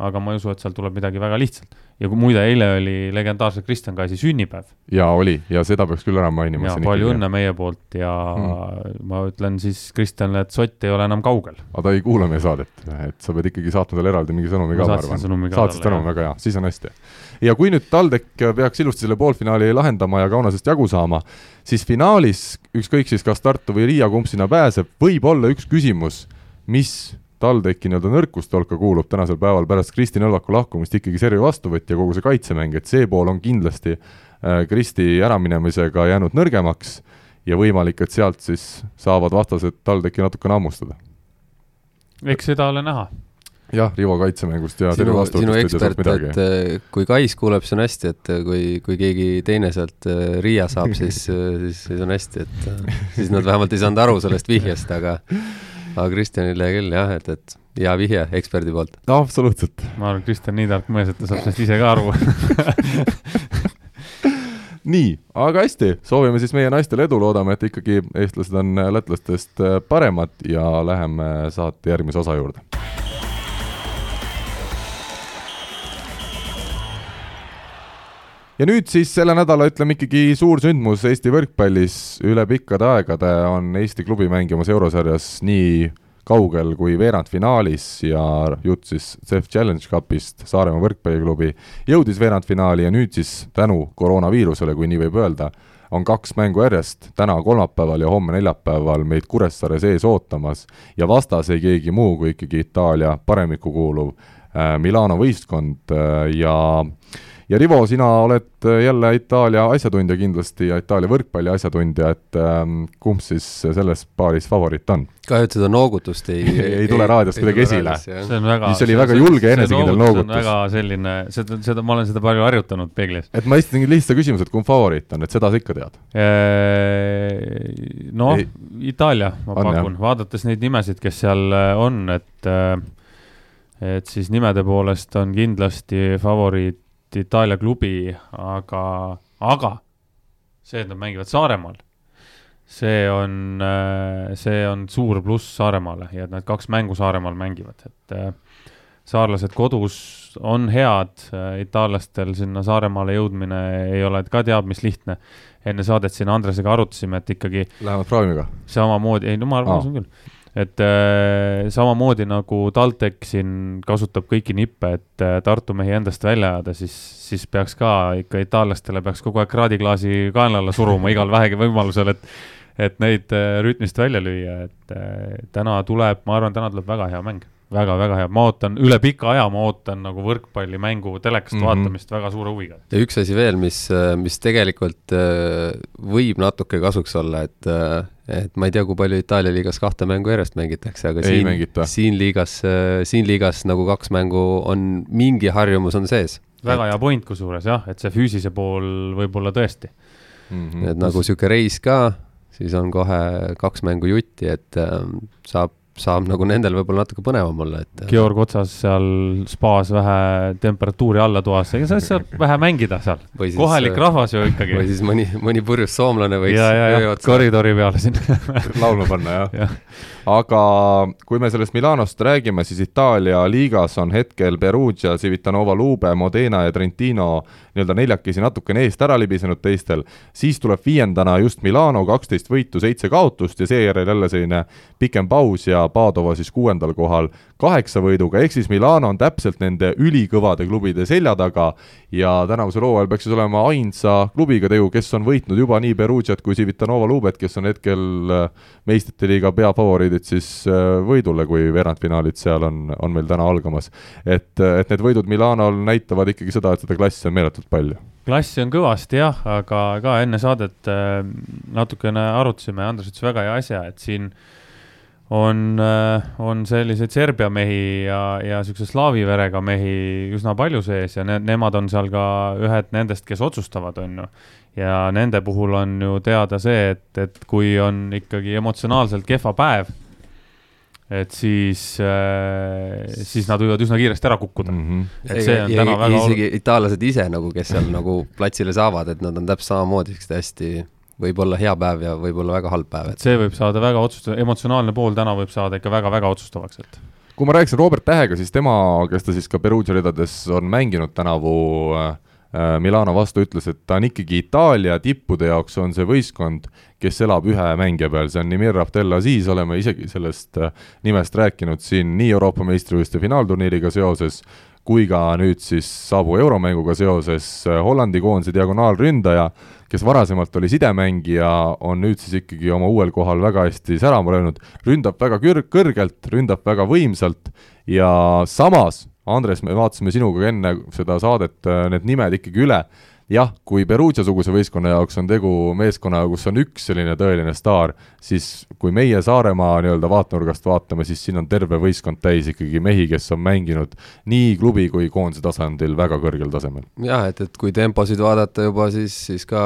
aga ma ei usu, et seal tuleb midagi väga lihtsalt. ja kui muide, eile oli legendaarse Kristjan Kaisi sünnipäev. jaa, oli, ja seda peaks küll ära mainima. ja palju õnne meie poolt ja mm. ma ütlen siis Kristjanile, et sott ei ole enam kaugel. aga ta ei kuula meie saadet, et sa pead ikkagi saatma talle eraldi mingi sõnumi ka, ma arvan. saatsid sõnumi, väga hea, siis on hästi. Ja kui nüüd TalTech peaks ilusti selle poolfinaali lahendama ja Kaunasest jagu saama, siis finaalis, ükskõik siis kas Tartu või Riia, kumb sinna pääseb, võib olla üks küsimus mis TalTechi nii-öelda nõrkuste hulka kuulub tänasel päeval pärast Kristi Nõlvaku lahkumist ikkagi servi vastuvõtja, kogu see kaitsemäng, et see pool on kindlasti äh, Kristi äraminemisega jäänud nõrgemaks ja võimalik, et sealt siis saavad vastased TalTechi natukene hammustada. eks seda ole näha jah, Rivo kaitsemängust ja sinu, sinu ekspert, et äh, kui Kais kuuleb, siis on hästi, et äh, kui, kui keegi teine sealt Riia saab, siis, siis, siis on hästi, et siis nad vähemalt ei saanud aru sellest vihjest, aga aga Kristjanile küll jah, et, et hea vihje eksperdi poolt. absoluutselt. ma arvan, Kristjan nii tark mees, et ta saab sellest ise ka aru. Nii, aga hästi, soovime siis meie naistele edu, loodame, et ikkagi eestlased on lätlastest paremad ja läheme saate järgmise osa juurde ja nüüd siis selle nädala, ütleme ikkagi suur sündmus Eesti võrkpallis. Üle pikkade aegade on Eesti klubi mängimas eurosarjas nii kaugel kui veerandfinaalis ja jutt siis CEF Challenge Cupist Saaremaa võrkpalliklubi jõudis veerandfinaali ja nüüd siis tänu koroonaviirusele, kui nii võib öelda, on kaks mängu järjest, täna kolmapäeval ja homme neljapäeval meid Kuressaares ees ootamas. Ja vastas ei keegi muu kui ikkagi Itaalia paremikku kuuluv äh, Milano võistkond äh, ja Rivo, sina oled äh, jälle Itaalia asjatundja kindlasti ja Itaalia võrkpalli asjatundja, et ähm, kumb siis selles paaris favoriit on? kahju, et seda noogutust ei ei tule raadiost kuidagi esile. see on väga see oli väga julge enesekindel noogutus. väga selline, seda, seda, ma olen seda palju harjutanud peeglis. et ma esitasingi lihtsa küsimuse, et kumb favoriit on, et seda sa ikka tead? Noh, Itaalia, ma on, pakun, vaadates neid nimesid, kes seal äh, on, et äh, et siis nimede poolest on kindlasti favoriit Itaalia klubi, aga, aga see, et nad mängivad Saaremaal, see on, see on suur pluss Saaremaale ja et nad kaks mängu Saaremaal mängivad, et äh, saarlased kodus on head, äh, itaallastel sinna Saaremaale jõudmine ei ole ka teab mis lihtne. enne saadet siin Andresega arutasime, et ikkagi Lähevad proovime ka? samamoodi, ei no ma arvan, usun küll et äh, samamoodi nagu TalTech siin kasutab kõiki nippe, et äh, Tartu mehi endast välja ajada, siis, siis peaks ka ikka itaallastele peaks kogu aeg kraadiklaasi kaela alla suruma igal vähegi võimalusel, et et neid äh, rütmist välja lüüa, et äh, täna tuleb, ma arvan, täna tuleb väga hea mäng väga-väga hea, ma ootan, üle pika aja ma ootan nagu võrkpallimängu telekast mm -hmm. vaatamist väga suure huviga. ja üks asi veel, mis, mis tegelikult äh, võib natuke kasuks olla, et äh, et ma ei tea, kui palju Itaalia liigas kahte mängu järjest mängitakse, aga ei siin, siin liigas, äh, siin liigas nagu kaks mängu on, mingi harjumus on sees. väga et... hea point kusjuures jah, et see füüsise pool võib-olla tõesti mm. -hmm. et nagu niisugune reis ka, siis on kohe kaks mängu jutti, et äh, saab saab nagu nendel võib-olla natuke põnevam olla, et Georg otsas seal spaas vähe temperatuuri alla toas, ega sa saad vähe mängida seal. kohalik rahvas ju ikkagi. või siis mõni, mõni purjus soomlane võiks ja, ja, ja koridori peale siin laulma panna, jah ja. Aga kui me sellest Milanost räägime, siis Itaalia liigas on hetkel Perugia, Civitanova Lube, Modena ja Trentino nii-öelda neljakesi natukene eest ära libisenud teistel, siis tuleb viiendana just Milano, kaksteist võitu, seitse kaotust ja seejärel jälle selline pikem paus ja Padova siis kuuendal kohal kaheksa võiduga, ehk siis Milano on täpselt nende ülikõvade klubide selja taga ja tänavusel hooajal peaks siis olema ainsa klubiga tegu, kes on võitnud juba nii Perugiat kui Civitanova Lubet, kes on hetkel äh, meistrite liiga peafavoriidid siis äh, võidule, kui veerandfinaalid seal on, on meil täna algamas. et, et need võidud Milanol näitavad ikkagi seda, et seda klassi on meeletult palju klassi on kõvasti jah, aga ka enne saadet äh, natukene arutasime, Andres ütles väga hea asja, et siin äh, on, äh, on selliseid Serbia mehi ja, ja niisuguse slaavi verega mehi üsna palju sees ja ne, nemad on seal ka ühed nendest, kes otsustavad, on ju. ja nende puhul on ju teada see, et, et kui on ikkagi emotsionaalselt kehva päev, et siis äh,, siis nad võivad üsna kiiresti ära kukkuda mm. -hmm. et see on ja, täna ja, väga isegi itaallased ise nagu, kes seal nagu platsile saavad, et nad on täpselt samamoodi siuksed hästi võib olla hea päev ja võib olla väga halb päev, et see võib saada väga otsustav, emotsionaalne pool täna võib saada ikka väga-väga otsustavaks, et kui ma rääkisin Robert Tähega, siis tema, kes ta siis ka Perugia ridades on mänginud tänavu äh, Milano vastu, ütles, et ta on ikkagi Itaalia tippude jaoks on see võistkond, kes elab ühe mängija peal, see on Nimir Abdelaziz, oleme isegi sellest äh, nimest rääkinud siin nii Euroopa meistrivõistluste finaalturniiriga seoses, kui ka nüüd siis saabuva euromänguga seoses äh, Hollandi koondise diagonaalründaja, kes varasemalt oli sidemängija, on nüüd siis ikkagi oma uuel kohal väga hästi särama löönud, ründab väga kõr-, kõrgelt, ründab väga võimsalt ja samas, Andres, me vaatasime sinuga enne seda saadet äh, need nimed ikkagi üle jah, kui Perugia-suguse võistkonna jaoks on tegu meeskonnaga, kus on üks selline tõeline staar, siis kui meie Saaremaa nii-öelda vaatenurgast vaatame, siis siin on terve võistkond täis ikkagi mehi, kes on mänginud nii klubi kui koondise tasandil väga kõrgel tasemel. jah, et, et kui temposid vaadata juba, siis, siis ka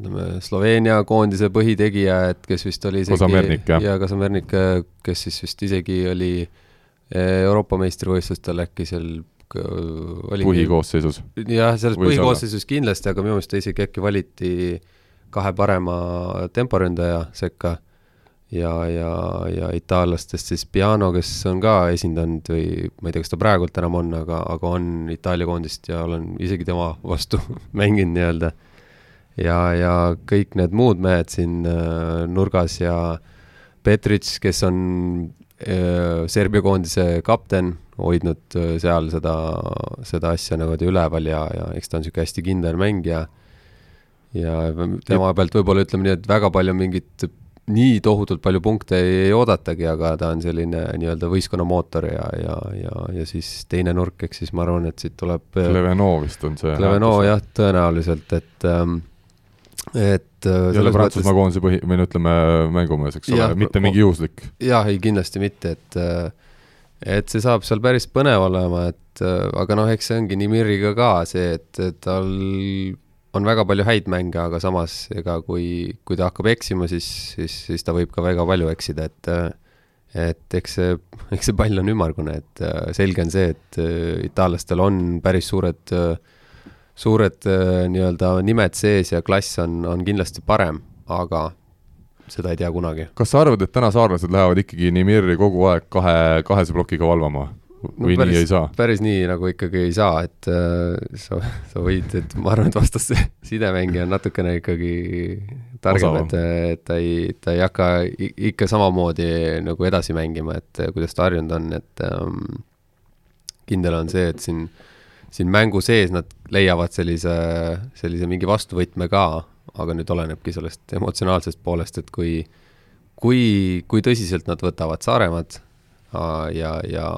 ütleme, Sloveenia koondise põhitegija, et kes vist oli isegi Kasamernik, jah. ja Kasamernik, kes siis vist isegi oli Euroopa meistrivõistlustel äkki seal oli põhikoosseisus. jah, selles põhikoosseisus kindlasti, aga minu meelest ta isegi äkki valiti kahe parema temporündaja sekka ja, ja, ja itaallastest siis Piano, kes on ka esindanud või ma ei tea, kas ta praegult enam on, aga, aga on Itaalia koondist ja olen isegi tema vastu mänginud nii-öelda. ja, ja kõik need muud mehed siin äh, nurgas ja Petric, kes on äh, Serbia koondise kapten hoidnud seal seda, seda asja niimoodi üleval ja, ja eks ta on niisugune hästi kindel mängija. ja tema pealt võib-olla ütleme nii, et väga palju mingit, nii tohutult palju punkte ei, ei oodatagi, aga ta on selline nii-öelda võistkonna mootor ja, ja, ja, ja siis teine nurk, eks siis ma arvan, et siit tuleb Cleveno vist on see. Cleveno jah, tõenäoliselt, et ähm, et äh, jälle Prantsusmaa mõttes... koondise põhi, või no ütleme, mängumees, eks ole, mitte mingi juhuslik. jah, ei kindlasti mitte, et äh, et see saab seal päris põnev olema, et äh, aga noh, eks see ongi Nimiriga ka see, et tal on väga palju häid mänge, aga samas ega kui, kui ta hakkab eksima, siis, siis, siis ta võib ka väga palju eksida, et et eks see, eks see pall on ümmargune, et äh, selge on see, et äh, itaallastel on päris suured, suured nii-öelda nimed sees ja klass on, on kindlasti parem, aga seda ei tea kunagi. kas sa arvad, et täna saarlased lähevad ikkagi Nimirri kogu aeg kahe, kahese plokiga valvama? või no, päris, nii ei saa? päris nii nagu ikkagi ei saa, et äh, sa, sa võid, et ma arvan, et vastaste sidemängija on natukene ikkagi targem, et, et ta ei, ta ei hakka ikka samamoodi nagu edasi mängima, et kuidas ta harjunud on, et ähm, kindel on see, et siin, siin mängu sees nad leiavad sellise, sellise mingi vastuvõtme ka, aga nüüd olenebki sellest emotsionaalsest poolest, et kui, kui, kui tõsiselt nad võtavad Saaremaad ja, ja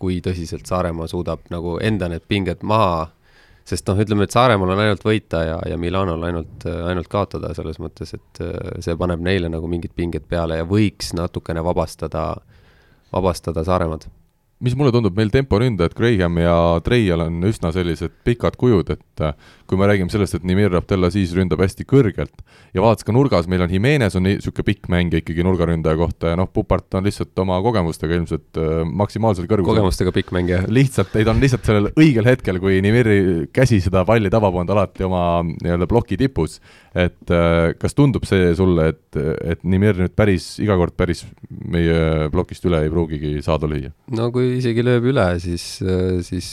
kui tõsiselt Saaremaa suudab nagu enda need pinged maha, sest noh, ütleme, et Saaremaal on ainult võita ja, ja Milanol ainult, ainult kaotada, selles mõttes, et see paneb neile nagu mingid pinged peale ja võiks natukene vabastada, vabastada Saaremaad mis mulle tundub, meil temporündajad Graham ja Treial on üsna sellised pikad kujud, et äh, kui me räägime sellest, et Nimir Abdelaziz ründab hästi kõrgelt ja vaadates ka nurgas, meil on Jimenez on niisugune pikk mängija ikkagi nurgaründaja kohta ja noh, Pupart on lihtsalt oma kogemustega ilmselt äh, maksimaalsel kõrgusel. kogemustega pikk mängija. lihtsalt, ei ta on lihtsalt sellel õigel hetkel, kui Nimiri käsi seda palli tabab, on ta alati oma nii-öelda ploki tipus. Et äh, kas tundub see sulle, et, et Nimir nüüd päris, iga kord päris meie plokist üle ei pruugigi saada lüüa? no kui isegi lööb üle, siis, siis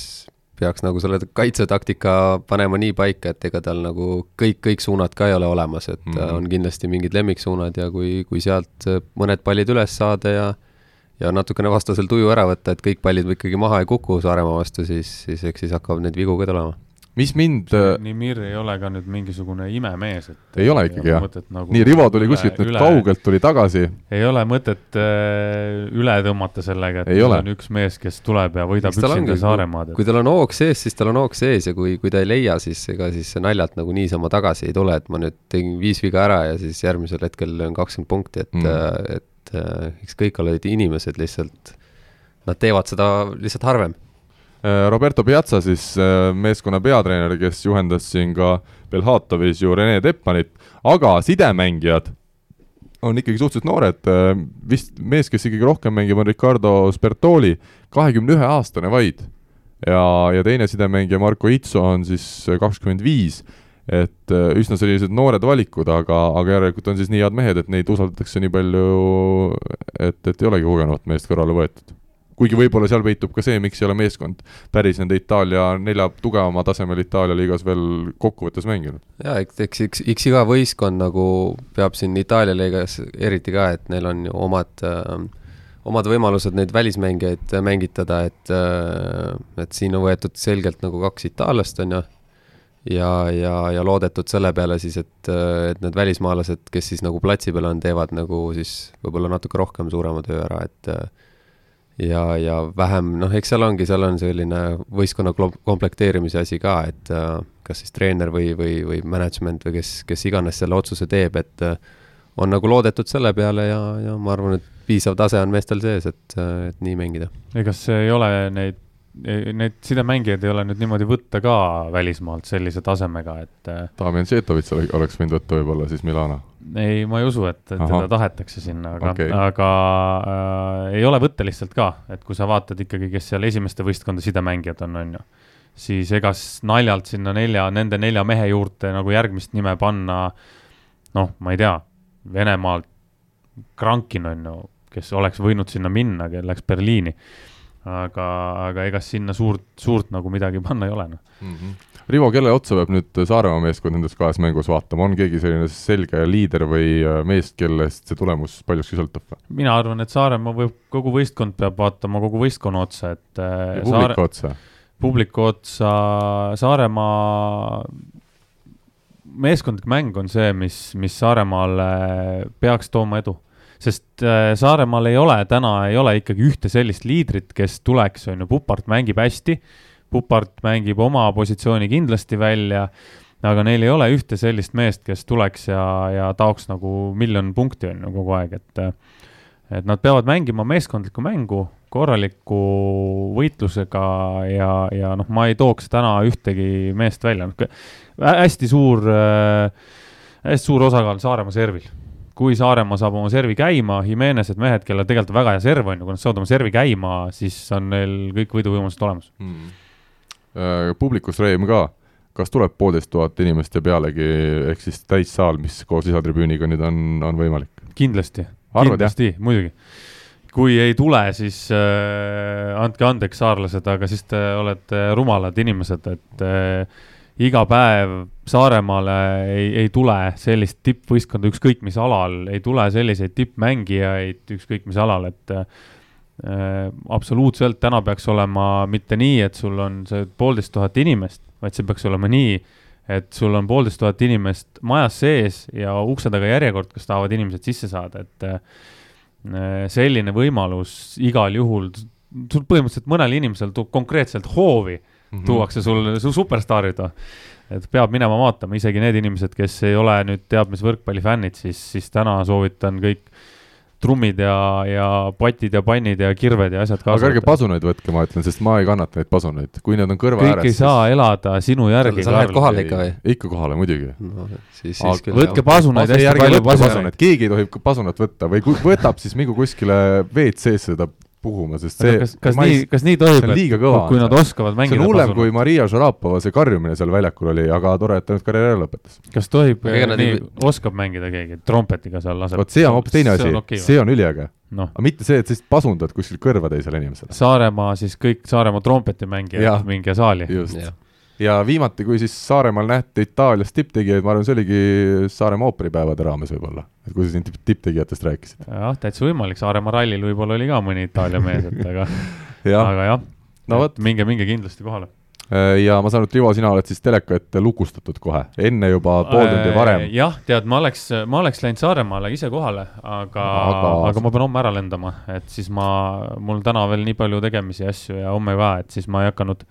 peaks nagu selle kaitsetaktika panema nii paika, et ega tal nagu kõik, kõik suunad ka ei ole olemas, et mm -hmm. on kindlasti mingid lemmiksuunad ja kui, kui sealt mõned pallid üles saada ja ja natukene vastasel tuju ära võtta, et kõik pallid ikkagi maha ei kuku Saaremaa vastu, siis, siis eks siis hakkab neid vigu ka tulema mis mind Nimir ei ole ka nüüd mingisugune imemees, et ei ole ikkagi jah nagu, nii, Rivo tuli kuskilt nüüd üle, kaugelt, tuli tagasi. ei ole mõtet äh, üle tõmmata sellega, et tal on üks mees, kes tuleb ja võidab üksinda Saaremaad. kui tal on hoog sees, siis tal on hoog sees ja kui, kui ta ei leia, siis ega siis naljalt nagu niisama tagasi ei tule, et ma nüüd tegin viis viga ära ja siis järgmisel hetkel löön kakskümmend punkti, et mm., äh, et äh, eks kõik olid inimesed lihtsalt, nad teevad seda lihtsalt harvem Äh, Roberto Piazza siis äh, meeskonna peatreener, kes juhendas siin ka Belhatovis ju Rene Teppanit, aga sidemängijad on ikkagi suhteliselt noored, äh, vist mees, kes ikkagi rohkem mängib, on Ricardo Spertoli, kahekümne ühe aastane vaid. ja, ja teine sidemängija Marko Itso on siis kakskümmend viis, et üsna sellised noored valikud, aga, aga järelikult on siis nii head mehed, et neid usaldatakse nii palju, et, et ei olegi kogenud meest kõrvale võetud kuigi võib-olla seal peitub ka see, miks ei ole meeskond päris nende Itaalia nelja tugevama tasemel Itaalia liigas veel kokkuvõttes mänginud. jaa, eks, eks, eks, eks iga võistkond nagu peab siin Itaalia liigas eriti ka, et neil on ju omad äh, omad võimalused neid välismängijaid mängitada, et, äh, et siin on võetud selgelt nagu kaks itaallast, on ju, ja, ja, ja loodetud selle peale siis, et, et need välismaalased, kes siis nagu platsi peal on, teevad nagu siis võib-olla natuke rohkem suurema töö ära, et ja, ja vähem, noh, eks seal ongi, seal on selline võistkonna komplekteerimise asi ka, et äh, kas siis treener või, või, või management või kes, kes iganes selle otsuse teeb, et äh, on nagu loodetud selle peale ja, ja ma arvan, et piisav tase on meestel sees, et, äh, et nii mängida. ega see ei ole neid neid sidemängijaid ei ole nüüd niimoodi võtta ka välismaalt sellise tasemega, et. Äh, Damjan Žetovitš oleks võinud võtta võib-olla siis Milano? ei, ma ei usu, et, teda tahetakse sinna, aga okay., aga äh, ei ole võtta lihtsalt ka, et kui sa vaatad ikkagi, kes seal esimeste võistkonda sidemängijad on, on ju, siis ega naljalt sinna nelja, nende nelja mehe juurde nagu järgmist nime panna, noh, ma ei tea, Venemaalt Krankin on ju, kes oleks võinud sinna minna, läks Berliini aga, aga ega sinna suurt, suurt nagu midagi panna ei ole, noh. Mm -hmm.. Rivo, kelle otsa peab nüüd Saaremaa meeskond nendes kahes mängus vaatama, on keegi selline selge liider või äh, mees, kellest see tulemus paljuski sõltub? mina arvan, et Saaremaa võib, kogu võistkond peab vaatama kogu võistkonna otsa, et äh, ja publiku Saare... otsa? publiku otsa, Saaremaa meeskondlik mäng on see, mis, mis Saaremaale peaks tooma edu sest äh, Saaremaal ei ole täna, ei ole ikkagi ühte sellist liidrit, kes tuleks, on ju, Pupart mängib hästi, Pupart mängib oma positsiooni kindlasti välja, aga neil ei ole ühte sellist meest, kes tuleks ja, ja taoks nagu miljon punkti, on ju, kogu aeg, et et nad peavad mängima meeskondlikku mängu, korraliku võitlusega ja, ja noh, ma ei tooks täna ühtegi meest välja, hästi suur äh,, hästi suur osakaal Saaremaa servil kui Saaremaa saab oma servi käima, Jimenez'ed mehed, kellel tegelikult on väga hea serv on ju, kui nad saavad oma servi käima, siis on neil kõik võiduvõimalused olemas. Mm.. publikus Reim ka, kas tuleb poolteist tuhat inimest ja pealegi, ehk siis täissaal, mis koos lisatribüüniga nüüd on, on võimalik? kindlasti, kindlasti, muidugi. Kui ei tule, siis äh, andke andeks, saarlased, aga siis te olete rumalad inimesed, et äh, iga päev Saaremaale ei, ei tule sellist tippvõistkonda ükskõik mis alal, ei tule selliseid tippmängijaid ükskõik mis alal, et äh, absoluutselt täna peaks olema mitte nii, et sul on see poolteist tuhat inimest, vaid see peaks olema nii, et sul on poolteist tuhat inimest majas sees ja ukse taga järjekord, kes tahavad inimesed sisse saada, et äh, selline võimalus igal juhul, sul põhimõtteliselt mõnel inimesel konkreetselt hoovi mm -hmm. tuuakse sul su superstaarid. et peab minema vaatama, isegi need inimesed, kes ei ole nüüd teab mis võrkpallifännid, siis, siis täna soovitan kõik trummid ja, ja patid ja pannid ja kirved ja asjad aga kaasa ärge. pasuneid võtke, ma ütlen, sest ma ei kannata neid pasuneid, kui need on kõrva kõik ääres. ei saa elada sinu järgi, sa lähed kohale ikka või? ikka kohale muidugi. no siis, Aga siis küll võtke pasunaid hästi palju, pasunaid. keegi ei tohi pasunat võtta või kui võtab, siis mingu kuskile WC-sse seda puhuma, sest see, kas, kas nii, kas nii tohib see liiga kõva kui nad see. oskavad see mängida on hullem kui? Maria Šarapova see karjumine seal väljakul oli, aga tore, et ta nüüd karjääri ära lõpetas. kas tohib, Aga nii ei-, oskab mängida keegi, trompetiga seal laseb? vot see on hoopis teine asi, okay, see on üliäge. noh, aga mitte see, et sa lihtsalt pasundad kuskil kõrva teisele inimesele. Saaremaa siis kõik Saaremaa trompetimängijad minge saali. just. Jah. Ja viimati, kui siis Saaremaal nähti Itaalias tipptegijaid, ma arvan, see oligi Saaremaa ooperipäevade raames võib-olla, et kui sa siin tipp- tipptegijatest rääkisid. jah, täitsa võimalik, Saaremaa rallil võib-olla oli ka mõni Itaalia mees, et aga, jah, aga jah no minge, minge kindlasti kohale. ja ma saan aru, et Rivo, sina oled siis teleka ette lukustatud kohe, enne juba pool tundi varem. Äh, jah, tead, ma oleks, ma oleks läinud Saaremaale ise kohale, aga, Aga- aga, aga ma pean homme ära lendama, et siis ma, mul täna veel nii palju tegemisi ja asju ja homme ka, et siis ma ei hakanud,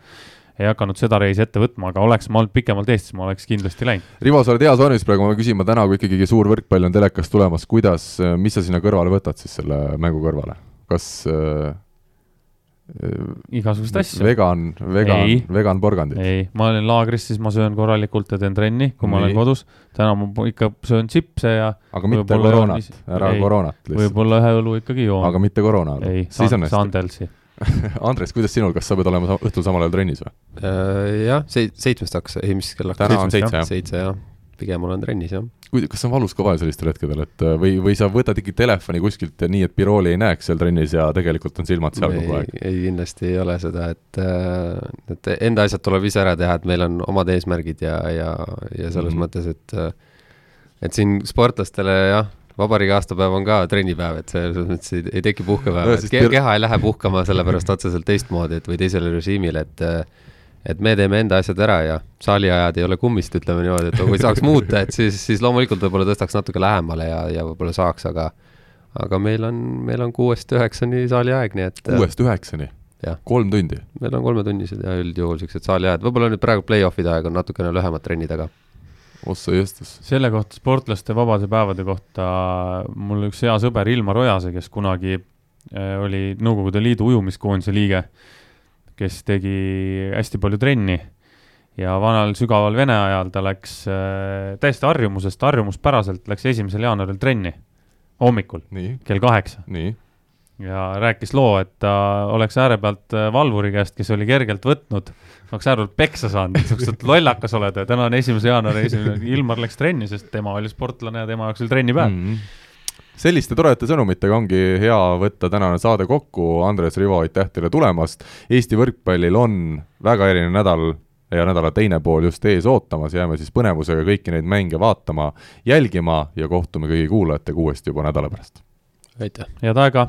ei hakanud seda reisi ette võtma, aga oleks ma olnud pikemalt Eestis, ma oleks kindlasti läinud. Rivo, sa oled heas vormis praegu, ma pean küsima täna, kui ikkagi suur võrkpall on telekas tulemas, kuidas, mis sa sinna kõrvale võtad siis selle mängu kõrvale? kas äh, igasuguseid asju. vegan, vegan Ei., vegan porgandid? ei, ma olen laagris, siis ma söön korralikult ja teen trenni, kui ma Nii. olen kodus. täna ma ikka söön chipse ja aga mitte Võib-olla koroonat ära ei, koroonat lihtsalt. võib-olla ühe õlu ikkagi joon. aga mitte koroona ei. Sandelsi. Andres, kuidas sinul, kas sa pead olema õhtul samal ajal trennis või? Äh, jah, seit-, seitsmest hakkas, ei mis kell hakkas? täna on seitse jah? seitse jah, pigem olen trennis jah. kui, kas on valus ka vahel sellistel hetkedel, et äh, või, või sa võtad ikkagi telefoni kuskilt nii, et Birooli ei näeks seal trennis ja tegelikult on silmad seal kogu aeg? ei, ei kindlasti ei ole seda, et, et enda asjad tuleb ise ära teha, et meil on omad eesmärgid ja, ja, ja selles mm -hmm. mõttes, et et siin sportlastele jah, vabariigi aastapäev on ka trennipäev, et selles mõttes ei, ei teki puhkepäeva. No et ke pir- keha ei lähe puhkama sellepärast otseselt teistmoodi, et või teisele režiimile, et et me teeme enda asjad ära ja saaliajad ei ole kummist, ütleme niimoodi, et kui saaks muuta, et siis, siis loomulikult võib-olla tõstaks natuke lähemale ja, ja võib-olla saaks, aga aga meil on, meil on kuuest üheksani saaliaeg, nii et kuuest üheksani? kolm tundi? meil on kolmetunnised ja üldjuhul siuksed saaliajad, võib-olla nüüd praegu play-off'ide aeg on natukene lühemad trennid, aga ossa jõstus. selle kohta, sportlaste vabade päevade kohta, mul üks hea sõber Ilmar Ojase, kes kunagi äh, oli Nõukogude Liidu ujumiskoondise liige, kes tegi hästi palju trenni. Ja vanal sügaval Vene ajal ta läks äh, täiesti harjumusest, harjumuspäraselt läks esimesel jaanuaril trenni. Hommikul. Nii, kell kaheksa. Nii. Ja rääkis loo, et ta oleks ääre pealt äh, valvuri käest, kes oli kergelt võtnud, oleks ääre pealt peksa saanud, siukest lollakas oled ja täna on esimese jaanuari esimene, Ilmar läks trenni, sest tema oli sportlane ja tema jaoks oli trennipäev mm.. mm.. selliste toredate sõnumitega ongi hea võtta tänane saade kokku, Andres Rivo, aitäh teile tulemast, Eesti võrkpallil on väga eriline nädal ja nädala teine pool just ees ootamas, jääme siis põnevusega kõiki neid mänge vaatama, jälgima ja kohtume kõigi kuulajatega uuesti juba nädala pärast. aitäh. head aega